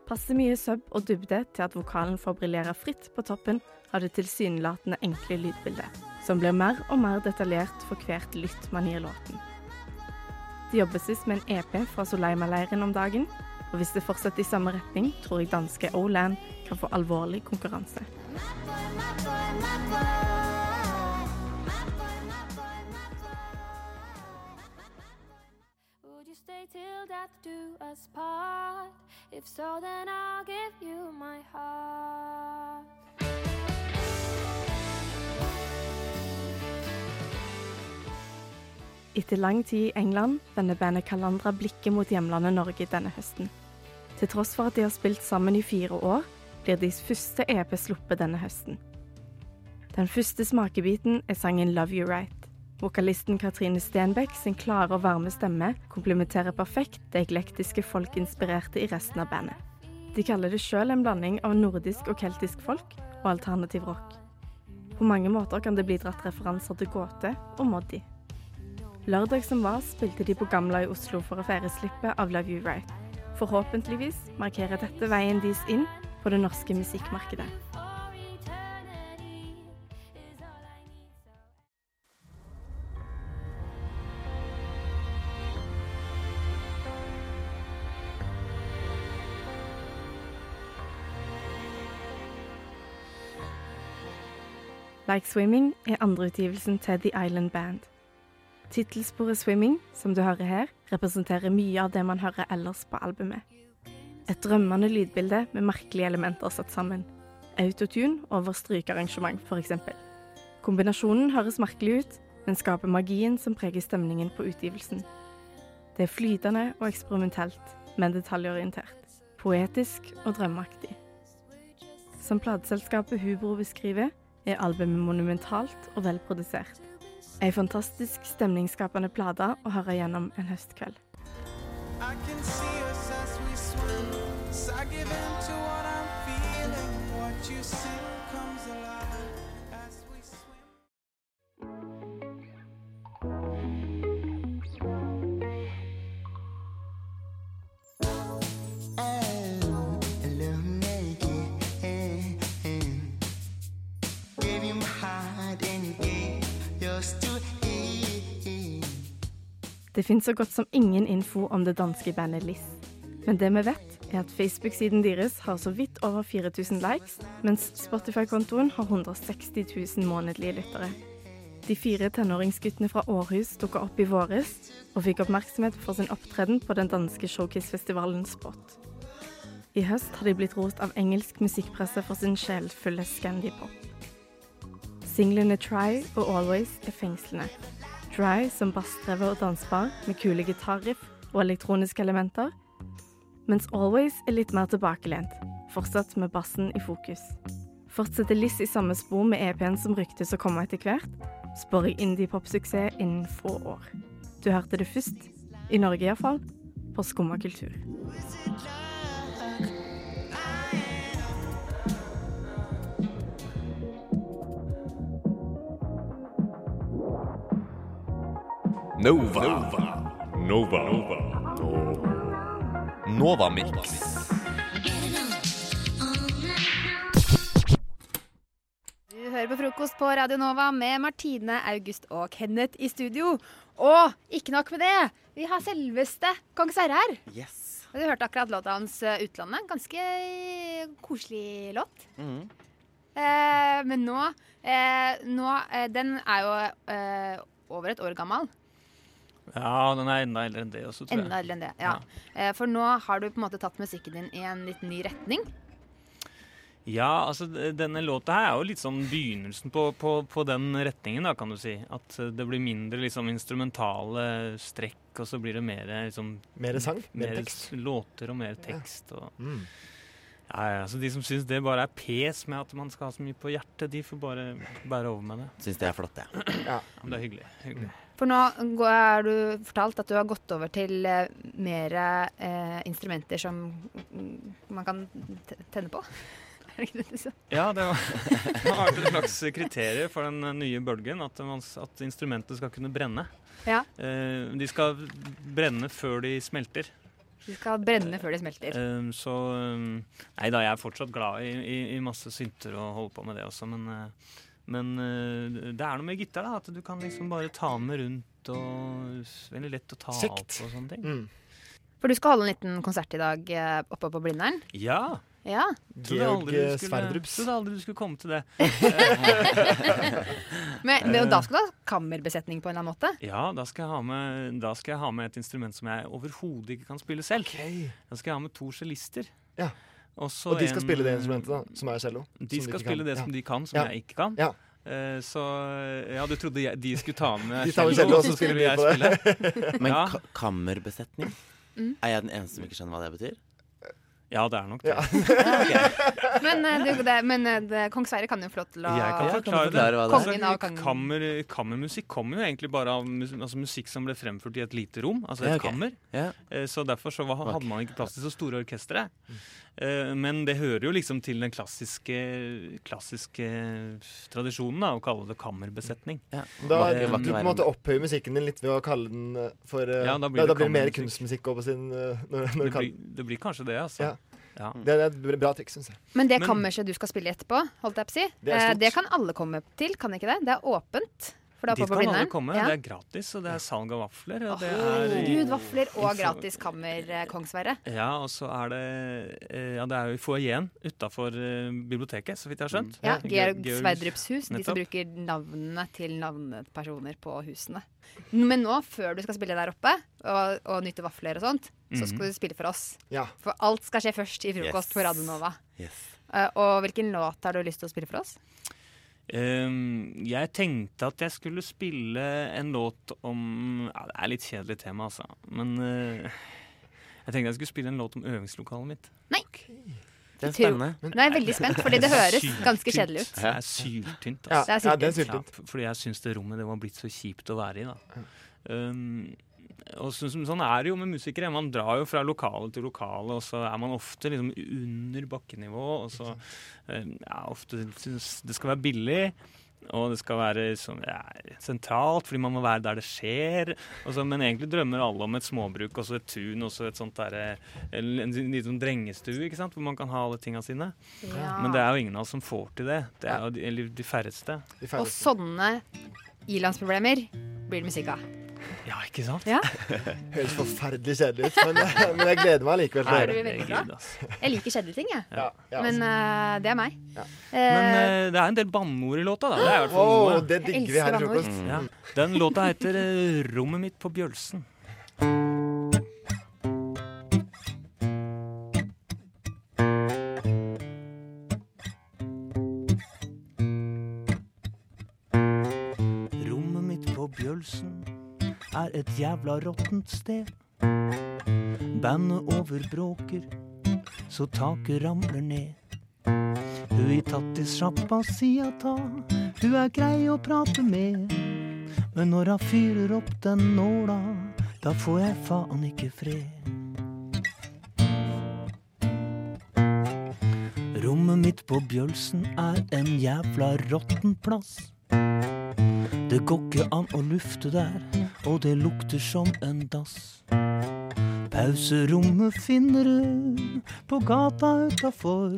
Passer mye sub og dybde til at vokalen får briljere fritt på toppen av det tilsynelatende enkle lydbildet, som blir mer og mer detaljert for hvert lytt man gir låten. Det jobbes visst med en EP fra Soleima-leiren om dagen, og hvis det fortsetter i samme retning, tror jeg danske O-Land kan få alvorlig konkurranse. Would you stay till death do us part? If so, then I'll give you my heart. Etter lang tid i England vender bandet Calandra blikket mot hjemlandet Norge denne høsten. Til tross for at de har spilt sammen i fire år, blir deres første EP sluppet denne høsten. Den første smakebiten er sangen Love You Right. Vokalisten Katrine Stenbeck sin klare og varme stemme komplementerer perfekt det eklektiske folkinspirerte i resten av bandet. De kaller det sjøl en blanding av nordisk og keltisk folk og alternativ rock. På mange måter kan det bli dratt referanser til Gåte og Moddi. Lørdag som var, spilte de på Gamla i Oslo for å feire slippet av Love You Right. Forhåpentligvis markerer dette veien deres inn på det norske musikkmarkedet. Like Swimming er andreutgivelsen til The Island Band. Tittelsporet Swimming, som du hører her, representerer mye av det man hører ellers på albumet. Et drømmende lydbilde med merkelige elementer satt sammen. Autotune over strykearrangement, f.eks. Kombinasjonen høres merkelig ut, men skaper magien som preger stemningen på utgivelsen. Det er flytende og eksperimentelt, men detaljorientert. Poetisk og drømmeaktig. Som plateselskapet Hubro beskriver, er albumet monumentalt og velprodusert. Ei fantastisk stemningsskapende plate å høre gjennom en høstkveld. I Det finnes så godt som ingen info om det danske bandet Liss. Men det vi vet, er at Facebook-siden deres har så vidt over 4000 likes, mens Spotify-kontoen har 160 000 månedlige lyttere. De fire tenåringsguttene fra Århus dukka opp i våres og fikk oppmerksomhet for sin opptreden på den danske showcase-festivalen Spot. I høst har de blitt rost av engelsk musikkpresse for sin sjelfulle scandipop. Singlene Try og Always er fengslende. Try som bassdrevet og dansbar med kule gitarriff og elektroniske elementer, mens Always er litt mer tilbakelent, fortsatt med bassen i fokus. Fortsetter Liss i samme spor med EP-en som ryktes å komme etter hvert, spår jeg indie-pop-suksess innen få år. Du hørte det først, i Norge iallfall, på Skumma kultur. Nova. Nova. Nova. Nova Mix. Du hører på frokost på Radio Nova med Martine, August og Kenneth i studio. Og ikke nok med det, vi har selveste Kong Sverre her. Yes. Du hørte akkurat låta hans eh, 'Utlandet'. Ganske koselig låt. Mm. Eh, men nå, eh, nå eh, Den er jo eh, over et år gammel. Ja, den er enda eldre enn det også, tror jeg. Enda eldre enn det. ja. ja. for nå har du på en måte tatt musikken din i en litt ny retning. Ja, altså denne låta her er jo litt sånn begynnelsen på, på, på den retningen, da, kan du si. At eh, det blir mindre liksom instrumentale strekk, og så blir det mer liksom Mer sang, mer mer tekst. låter og mer tekst. Og, Mm. ja, ja, så De som syns det bare er pes med at man skal ha så mye på hjertet, de får bare bære over med det. Syns det er flott, jeg. Ja. Men det er hyggelig. hyggelig. For nå er du fortalt at du har gått over til eh, mer eh, instrumenter som man kan tenne på. Er det ikke det du sa? Ja, det var- det har vært et slags kriterium for den eh, nye bølgen, at, man, at instrumentet skal kunne brenne. Ja. Eh, de skal brenne før de smelter. De skal brenne før de smelter. Um, så Nei da, jeg er fortsatt glad i, i, i masse synter og holder på med det også, men, men uh, det er noe med gitar, da. At du kan liksom bare ta den med rundt og Veldig lett å ta Kjekt. opp og sånne ting. Mm. For du skal holde en liten konsert i dag eh, oppe på Blindern. Ja. Ja. Trodde Georg skulle- Sverdrups. Trodde aldri du skulle komme til det. Men, men da skal du ha kammerbesetning på en eller annen måte? Ja, da skal, jeg ha med, da skal jeg ha med et instrument som jeg overhodet ikke kan spille selv. Da skal jeg ha med to cellister. Ja. Og de skal en- spille det instrumentet, da, som er cello. De skal de spille kan. det Ja. som de kan, som Ja. jeg ikke kan. Ja. Uh, så ja, du trodde jeg, de skulle ta med cello, og så skulle jeg det. spille. Men ja. ka kammerbesetning? Mm. Er jeg den eneste som ikke skjønner hva det betyr? ja, det er nok det. Men, eh, det, men eh, det, kong Sverre kan jo få lov til å Jeg kan forklare det. forklare det. Kongen av kongen. Kammer, kammermusikk kommer jo egentlig bare av mus altså musikk som ble fremført i et lite rom, altså et Ja, okay. kammer. Ja. Eh, Så derfor så var, hadde man ikke plass til så store orkestre. Eh, Men det hører jo liksom til den klassiske, klassiske tradisjonen da, å kalle det kammerbesetning. Da, Eh, du på en måte opphøyer musikken din litt ved å kalle den eh, for eh, Ja, da blir da, det blir det mer kunstmusikk over sin når, når det, blir, det blir kanskje det, altså. Ja. Ja. Det, er et bra triks, syns jeg. Men det kammerset du skal spille etterpå, holdt jeg på å si, Det det kan alle komme til, kan ikke det? Det er åpent For er Dit kan alle komme. Ja. Det er gratis, og det er salg av vafler. Og det er Herregud, vafler og gratis kammer, eh, Kongsverre. Ja, og så er det eh, Ja, det er jo i foajeen utafor biblioteket, så vidt jeg har skjønt. Ja, Georg Sverdrups hus, de som bruker navnene til navnepersoner på husene. Men nå, før du skal spille der oppe og, og nyte vafler og sånt, så Mhm. skal du spille for oss. Ja. For alt skal skje først i frokost Yes. på Radio Nova. Yes. Uh, og hvilken låt har du lyst til å spille for oss? Ehm, jeg tenkte at jeg skulle spille en låt om ja, Det er litt kjedelig tema, altså. Men uh, jeg tenkte jeg skulle spille en låt om øvingslokalet mitt. Nei. Det er spennende. Nå er jeg veldig spent, fordi det høres ganske kjedelig ut. Det er syltynt. Altså. Ja, det er syltynt. Ja, fordi jeg syns det rommet det var blitt så kjipt å være i. da. Um, og så, sånn er det jo med musikere. Man drar jo fra lokale til lokale, og så er man ofte liksom under bakkenivå. Og så eh, ja, ofte Det skal være billig. Og det skal være sånn, ja, sentralt, fordi man må være der det skjer. Og så, men egentlig drømmer alle om et småbruk og så et tun og så et sånt der, En, en liten sånn drengestue ikke sant? hvor man kan ha alle tinga sine. Ja. Men det er jo ingen av oss som får til det. Det er jo de, eller de færreste. Og sånne ilandsproblemer blir det musikk av. Ja, ikke sant? Ja. Høres forferdelig kjedelig ut, men, men jeg gleder meg likevel til å Det høre blir veldig bra. Jeg liker kjedelige ting, jeg. Ja, ja, Men uh, det er meg. Men uh, det er en del banneord i låta, da. Det er i hvert fall Åh, noe. det digger vi her i frokost. Mm. Ja. Den låta heter eh, 'Rommet mitt på Bjølsen'. Jævla råttent sted. Bandet overbråker, så taket ramler ned. Hun i tattis-sjappa sier ta, hun er grei å prate med. Men når hun fyrer opp den nåla, da får jeg faen ikke fred. Rommet mitt på Bjølsen er en jævla råtten plass. Det går ikke an å lufte der, og det lukter som en dass. Pauserommet finner du på gata utafor.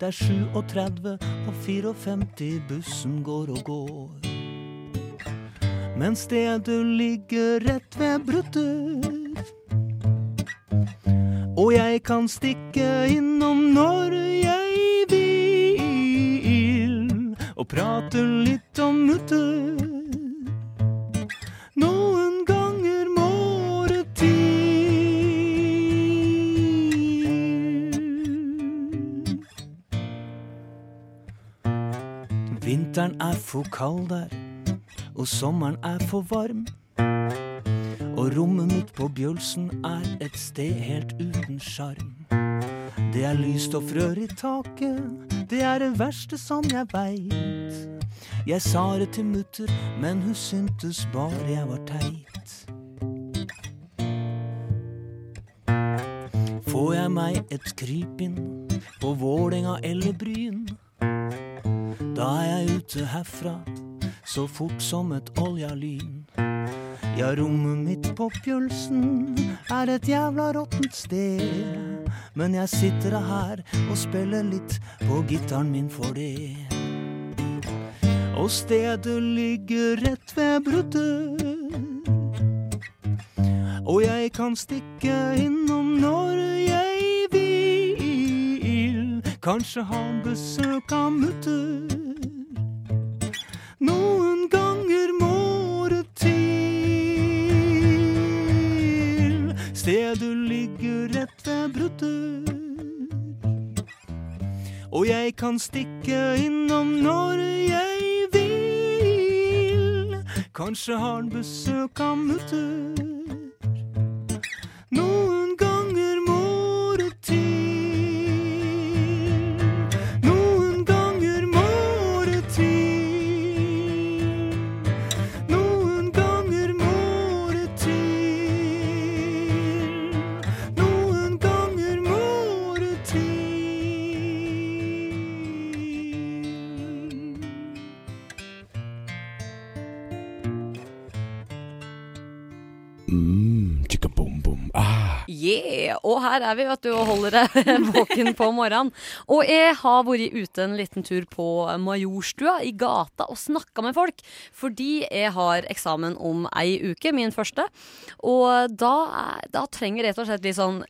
Det er 37 og 54 bussen går og går. Men stedet ligger rett ved Brutter. Og jeg kan stikke innom når jeg vil. Og prate litt om mutter. Vinteren er for kald der, og sommeren er for varm. Og rommet mitt på Bjølsen er et sted helt uten sjarm. Det er lyst og frør i taket, det er det verste som jeg veit. Jeg sa det til mutter, men hun syntes bare jeg var teit. Får jeg meg et krypinn på Vålerenga eller Bryn, da er jeg ute herfra så fort som et olja. Ja, rommet mitt på Pjølsen er et jævla råttent sted. Men jeg sitter her og spiller litt på gitaren min for det. Og stedet ligger rett ved bruddet. Og jeg kan stikke innom når jeg vil. Kanskje ha besøk av mutter. Bruddet. Og jeg kan stikke innom når jeg vil. Kanskje har han besøk av mutter. Noen Yeah! Her er vi, vet du, og holder deg våken på morgenen. Og jeg har vært ute en liten tur på Majorstua i gata og snakka med folk. Fordi jeg har eksamen om ei uke, min første. Og da, da trenger jeg rett og slett litt sånn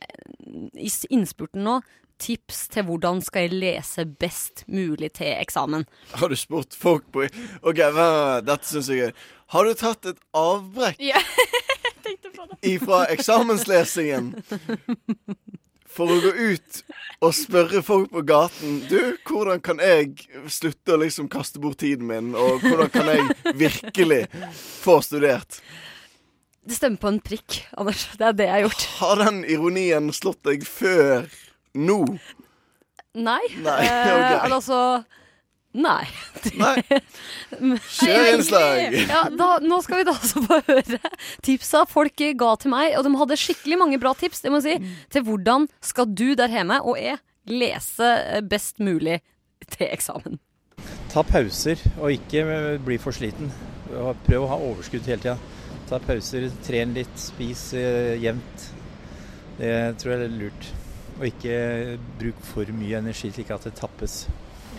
i innspurten nå tips til hvordan skal jeg lese best mulig til eksamen. Har du spurt folk på OK, dette syns jeg er. Har du tatt et avbrekk jeg tenkte på det. ifra eksamenslesingen for å gå ut og spørre folk på gaten Du, hvordan kan jeg slutte å liksom kaste bort tiden min, og hvordan kan jeg virkelig få studert? Det stemmer på en prikk, Anders. Det er det jeg har gjort. Har den ironien slått deg før nå? Nei. Nei, Eh, altså Nei. Kjørinnslag. Ja, da, nå skal vi da altså få høre tipsa folk ga til meg, og de hadde skikkelig mange bra tips det må jeg si, til hvordan skal du der hjemme og jeg lese best mulig til eksamen. Ta pauser og ikke bli for sliten. Prøv å ha overskudd hele tida. Ta pauser, tren litt, spis eh, jevnt. Det tror jeg er lurt. Og ikke bruk for mye energi slik at det tappes.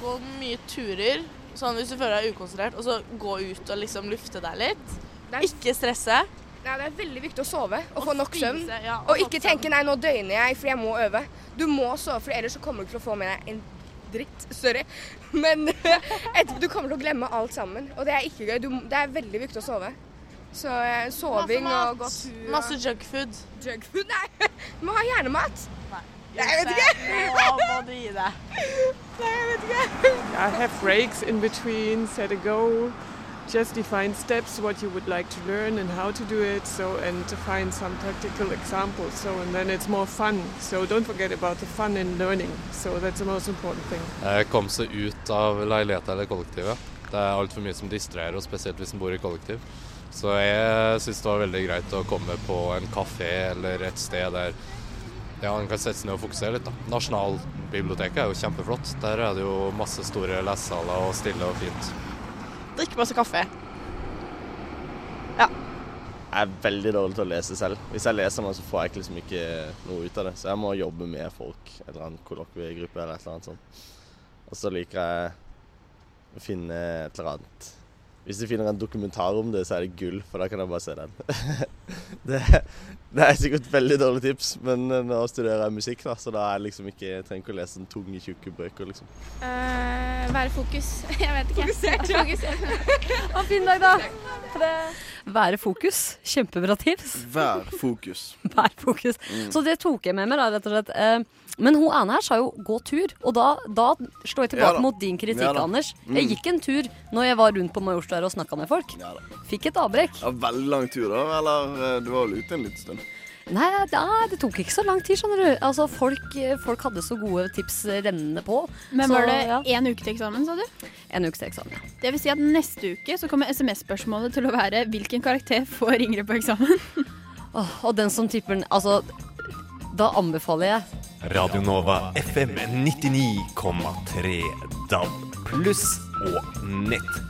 Gå mye turer, sånn hvis du føler deg ukonsentrert, og så gå ut og liksom lufte deg litt. Ikke stresse. Nei, Det er veldig viktig å sove og, få nok søvn. ja, og og ikke tenke 'nei, nå døgner jeg fordi jeg må øve'. Du må sove, for ellers så kommer du til å få med deg en dritt. Sorry. Men etterpå du kommer til å glemme alt sammen. Og det er ikke gøy. Du, det er veldig viktig å sove. Så eh, soving Masse mat, og tur Masse junkfood. Junkfood? Nei, du må ha hjernemat. Nei, jeg vet ikke. Nå må du gi deg. Nei, jeg vet ikke. I have breaks in between, set a goal, just define steps, what you would like to learn and how to do it, so and to find some practical examples. So and then it's more fun. So don't forget about the fun in learning. So that's the most important thing. Kom seg ut av leiligheten eller kollektivet. Det er altfor mye som distraherer, og spesielt hvis en bor i kollektiv. Så jeg syns det var veldig greit å komme på en kafé eller et sted der ja, en kan sette seg ned og fokusere litt. da. Nasjonalbiblioteket er jo kjempeflott. Der er det jo masse store lesesaler og stille og fint. Drikk masse kaffe. Ja. Jeg er veldig dårlig til å lese selv. Hvis jeg leser noe, så får jeg ikke liksom ikke noe ut av det. Så jeg må jobbe med folk, en eller annen kollokviegruppe eller et eller annet sånt. Og så liker jeg å finne et eller annet Hvis du finner en dokumentar om det, så er det gull, for da kan jeg bare se den. det, det er sikkert veldig dårlig tips, men nå studerer jeg musikk, da, så da er jeg liksom ikke, jeg trenger ikke å lese sånne tunge, tjukke bøker, liksom. Uh, være fokus. Jeg vet ikke. Fokusert, ja. Fokusert. Ha fin dag, da. Være fokus. Kjempebra tips. Vær fokus. Vær fokus. Mm. Så det tok jeg med meg, da, rett og slett. Eh, Men hun ene her sa jo 'gå tur', og da, da slår jeg tilbake Ja mot din kritikk, Ja da. Anders. Mm. Jeg gikk en tur når jeg var rundt på Majorstua og snakka med folk. Fikk et avbrekk. Ja, veldig lang tur, da. Eller eh, du var vel ute en liten stund? Nei, det, det tok ikke så lang tid, skjønner du. Altså, folk, folk hadde så gode tips rennende på. Men Så, var det ja. uke til eksamen, sa du? En uke til eksamen, ja. Det vil si at neste uke så kommer SMS-spørsmålet til å være hvilken karakter får Ingrid på eksamen? Åh, og den som tipper den Altså, da anbefaler jeg Radio Nova FM 99,3 DAB pluss og nett.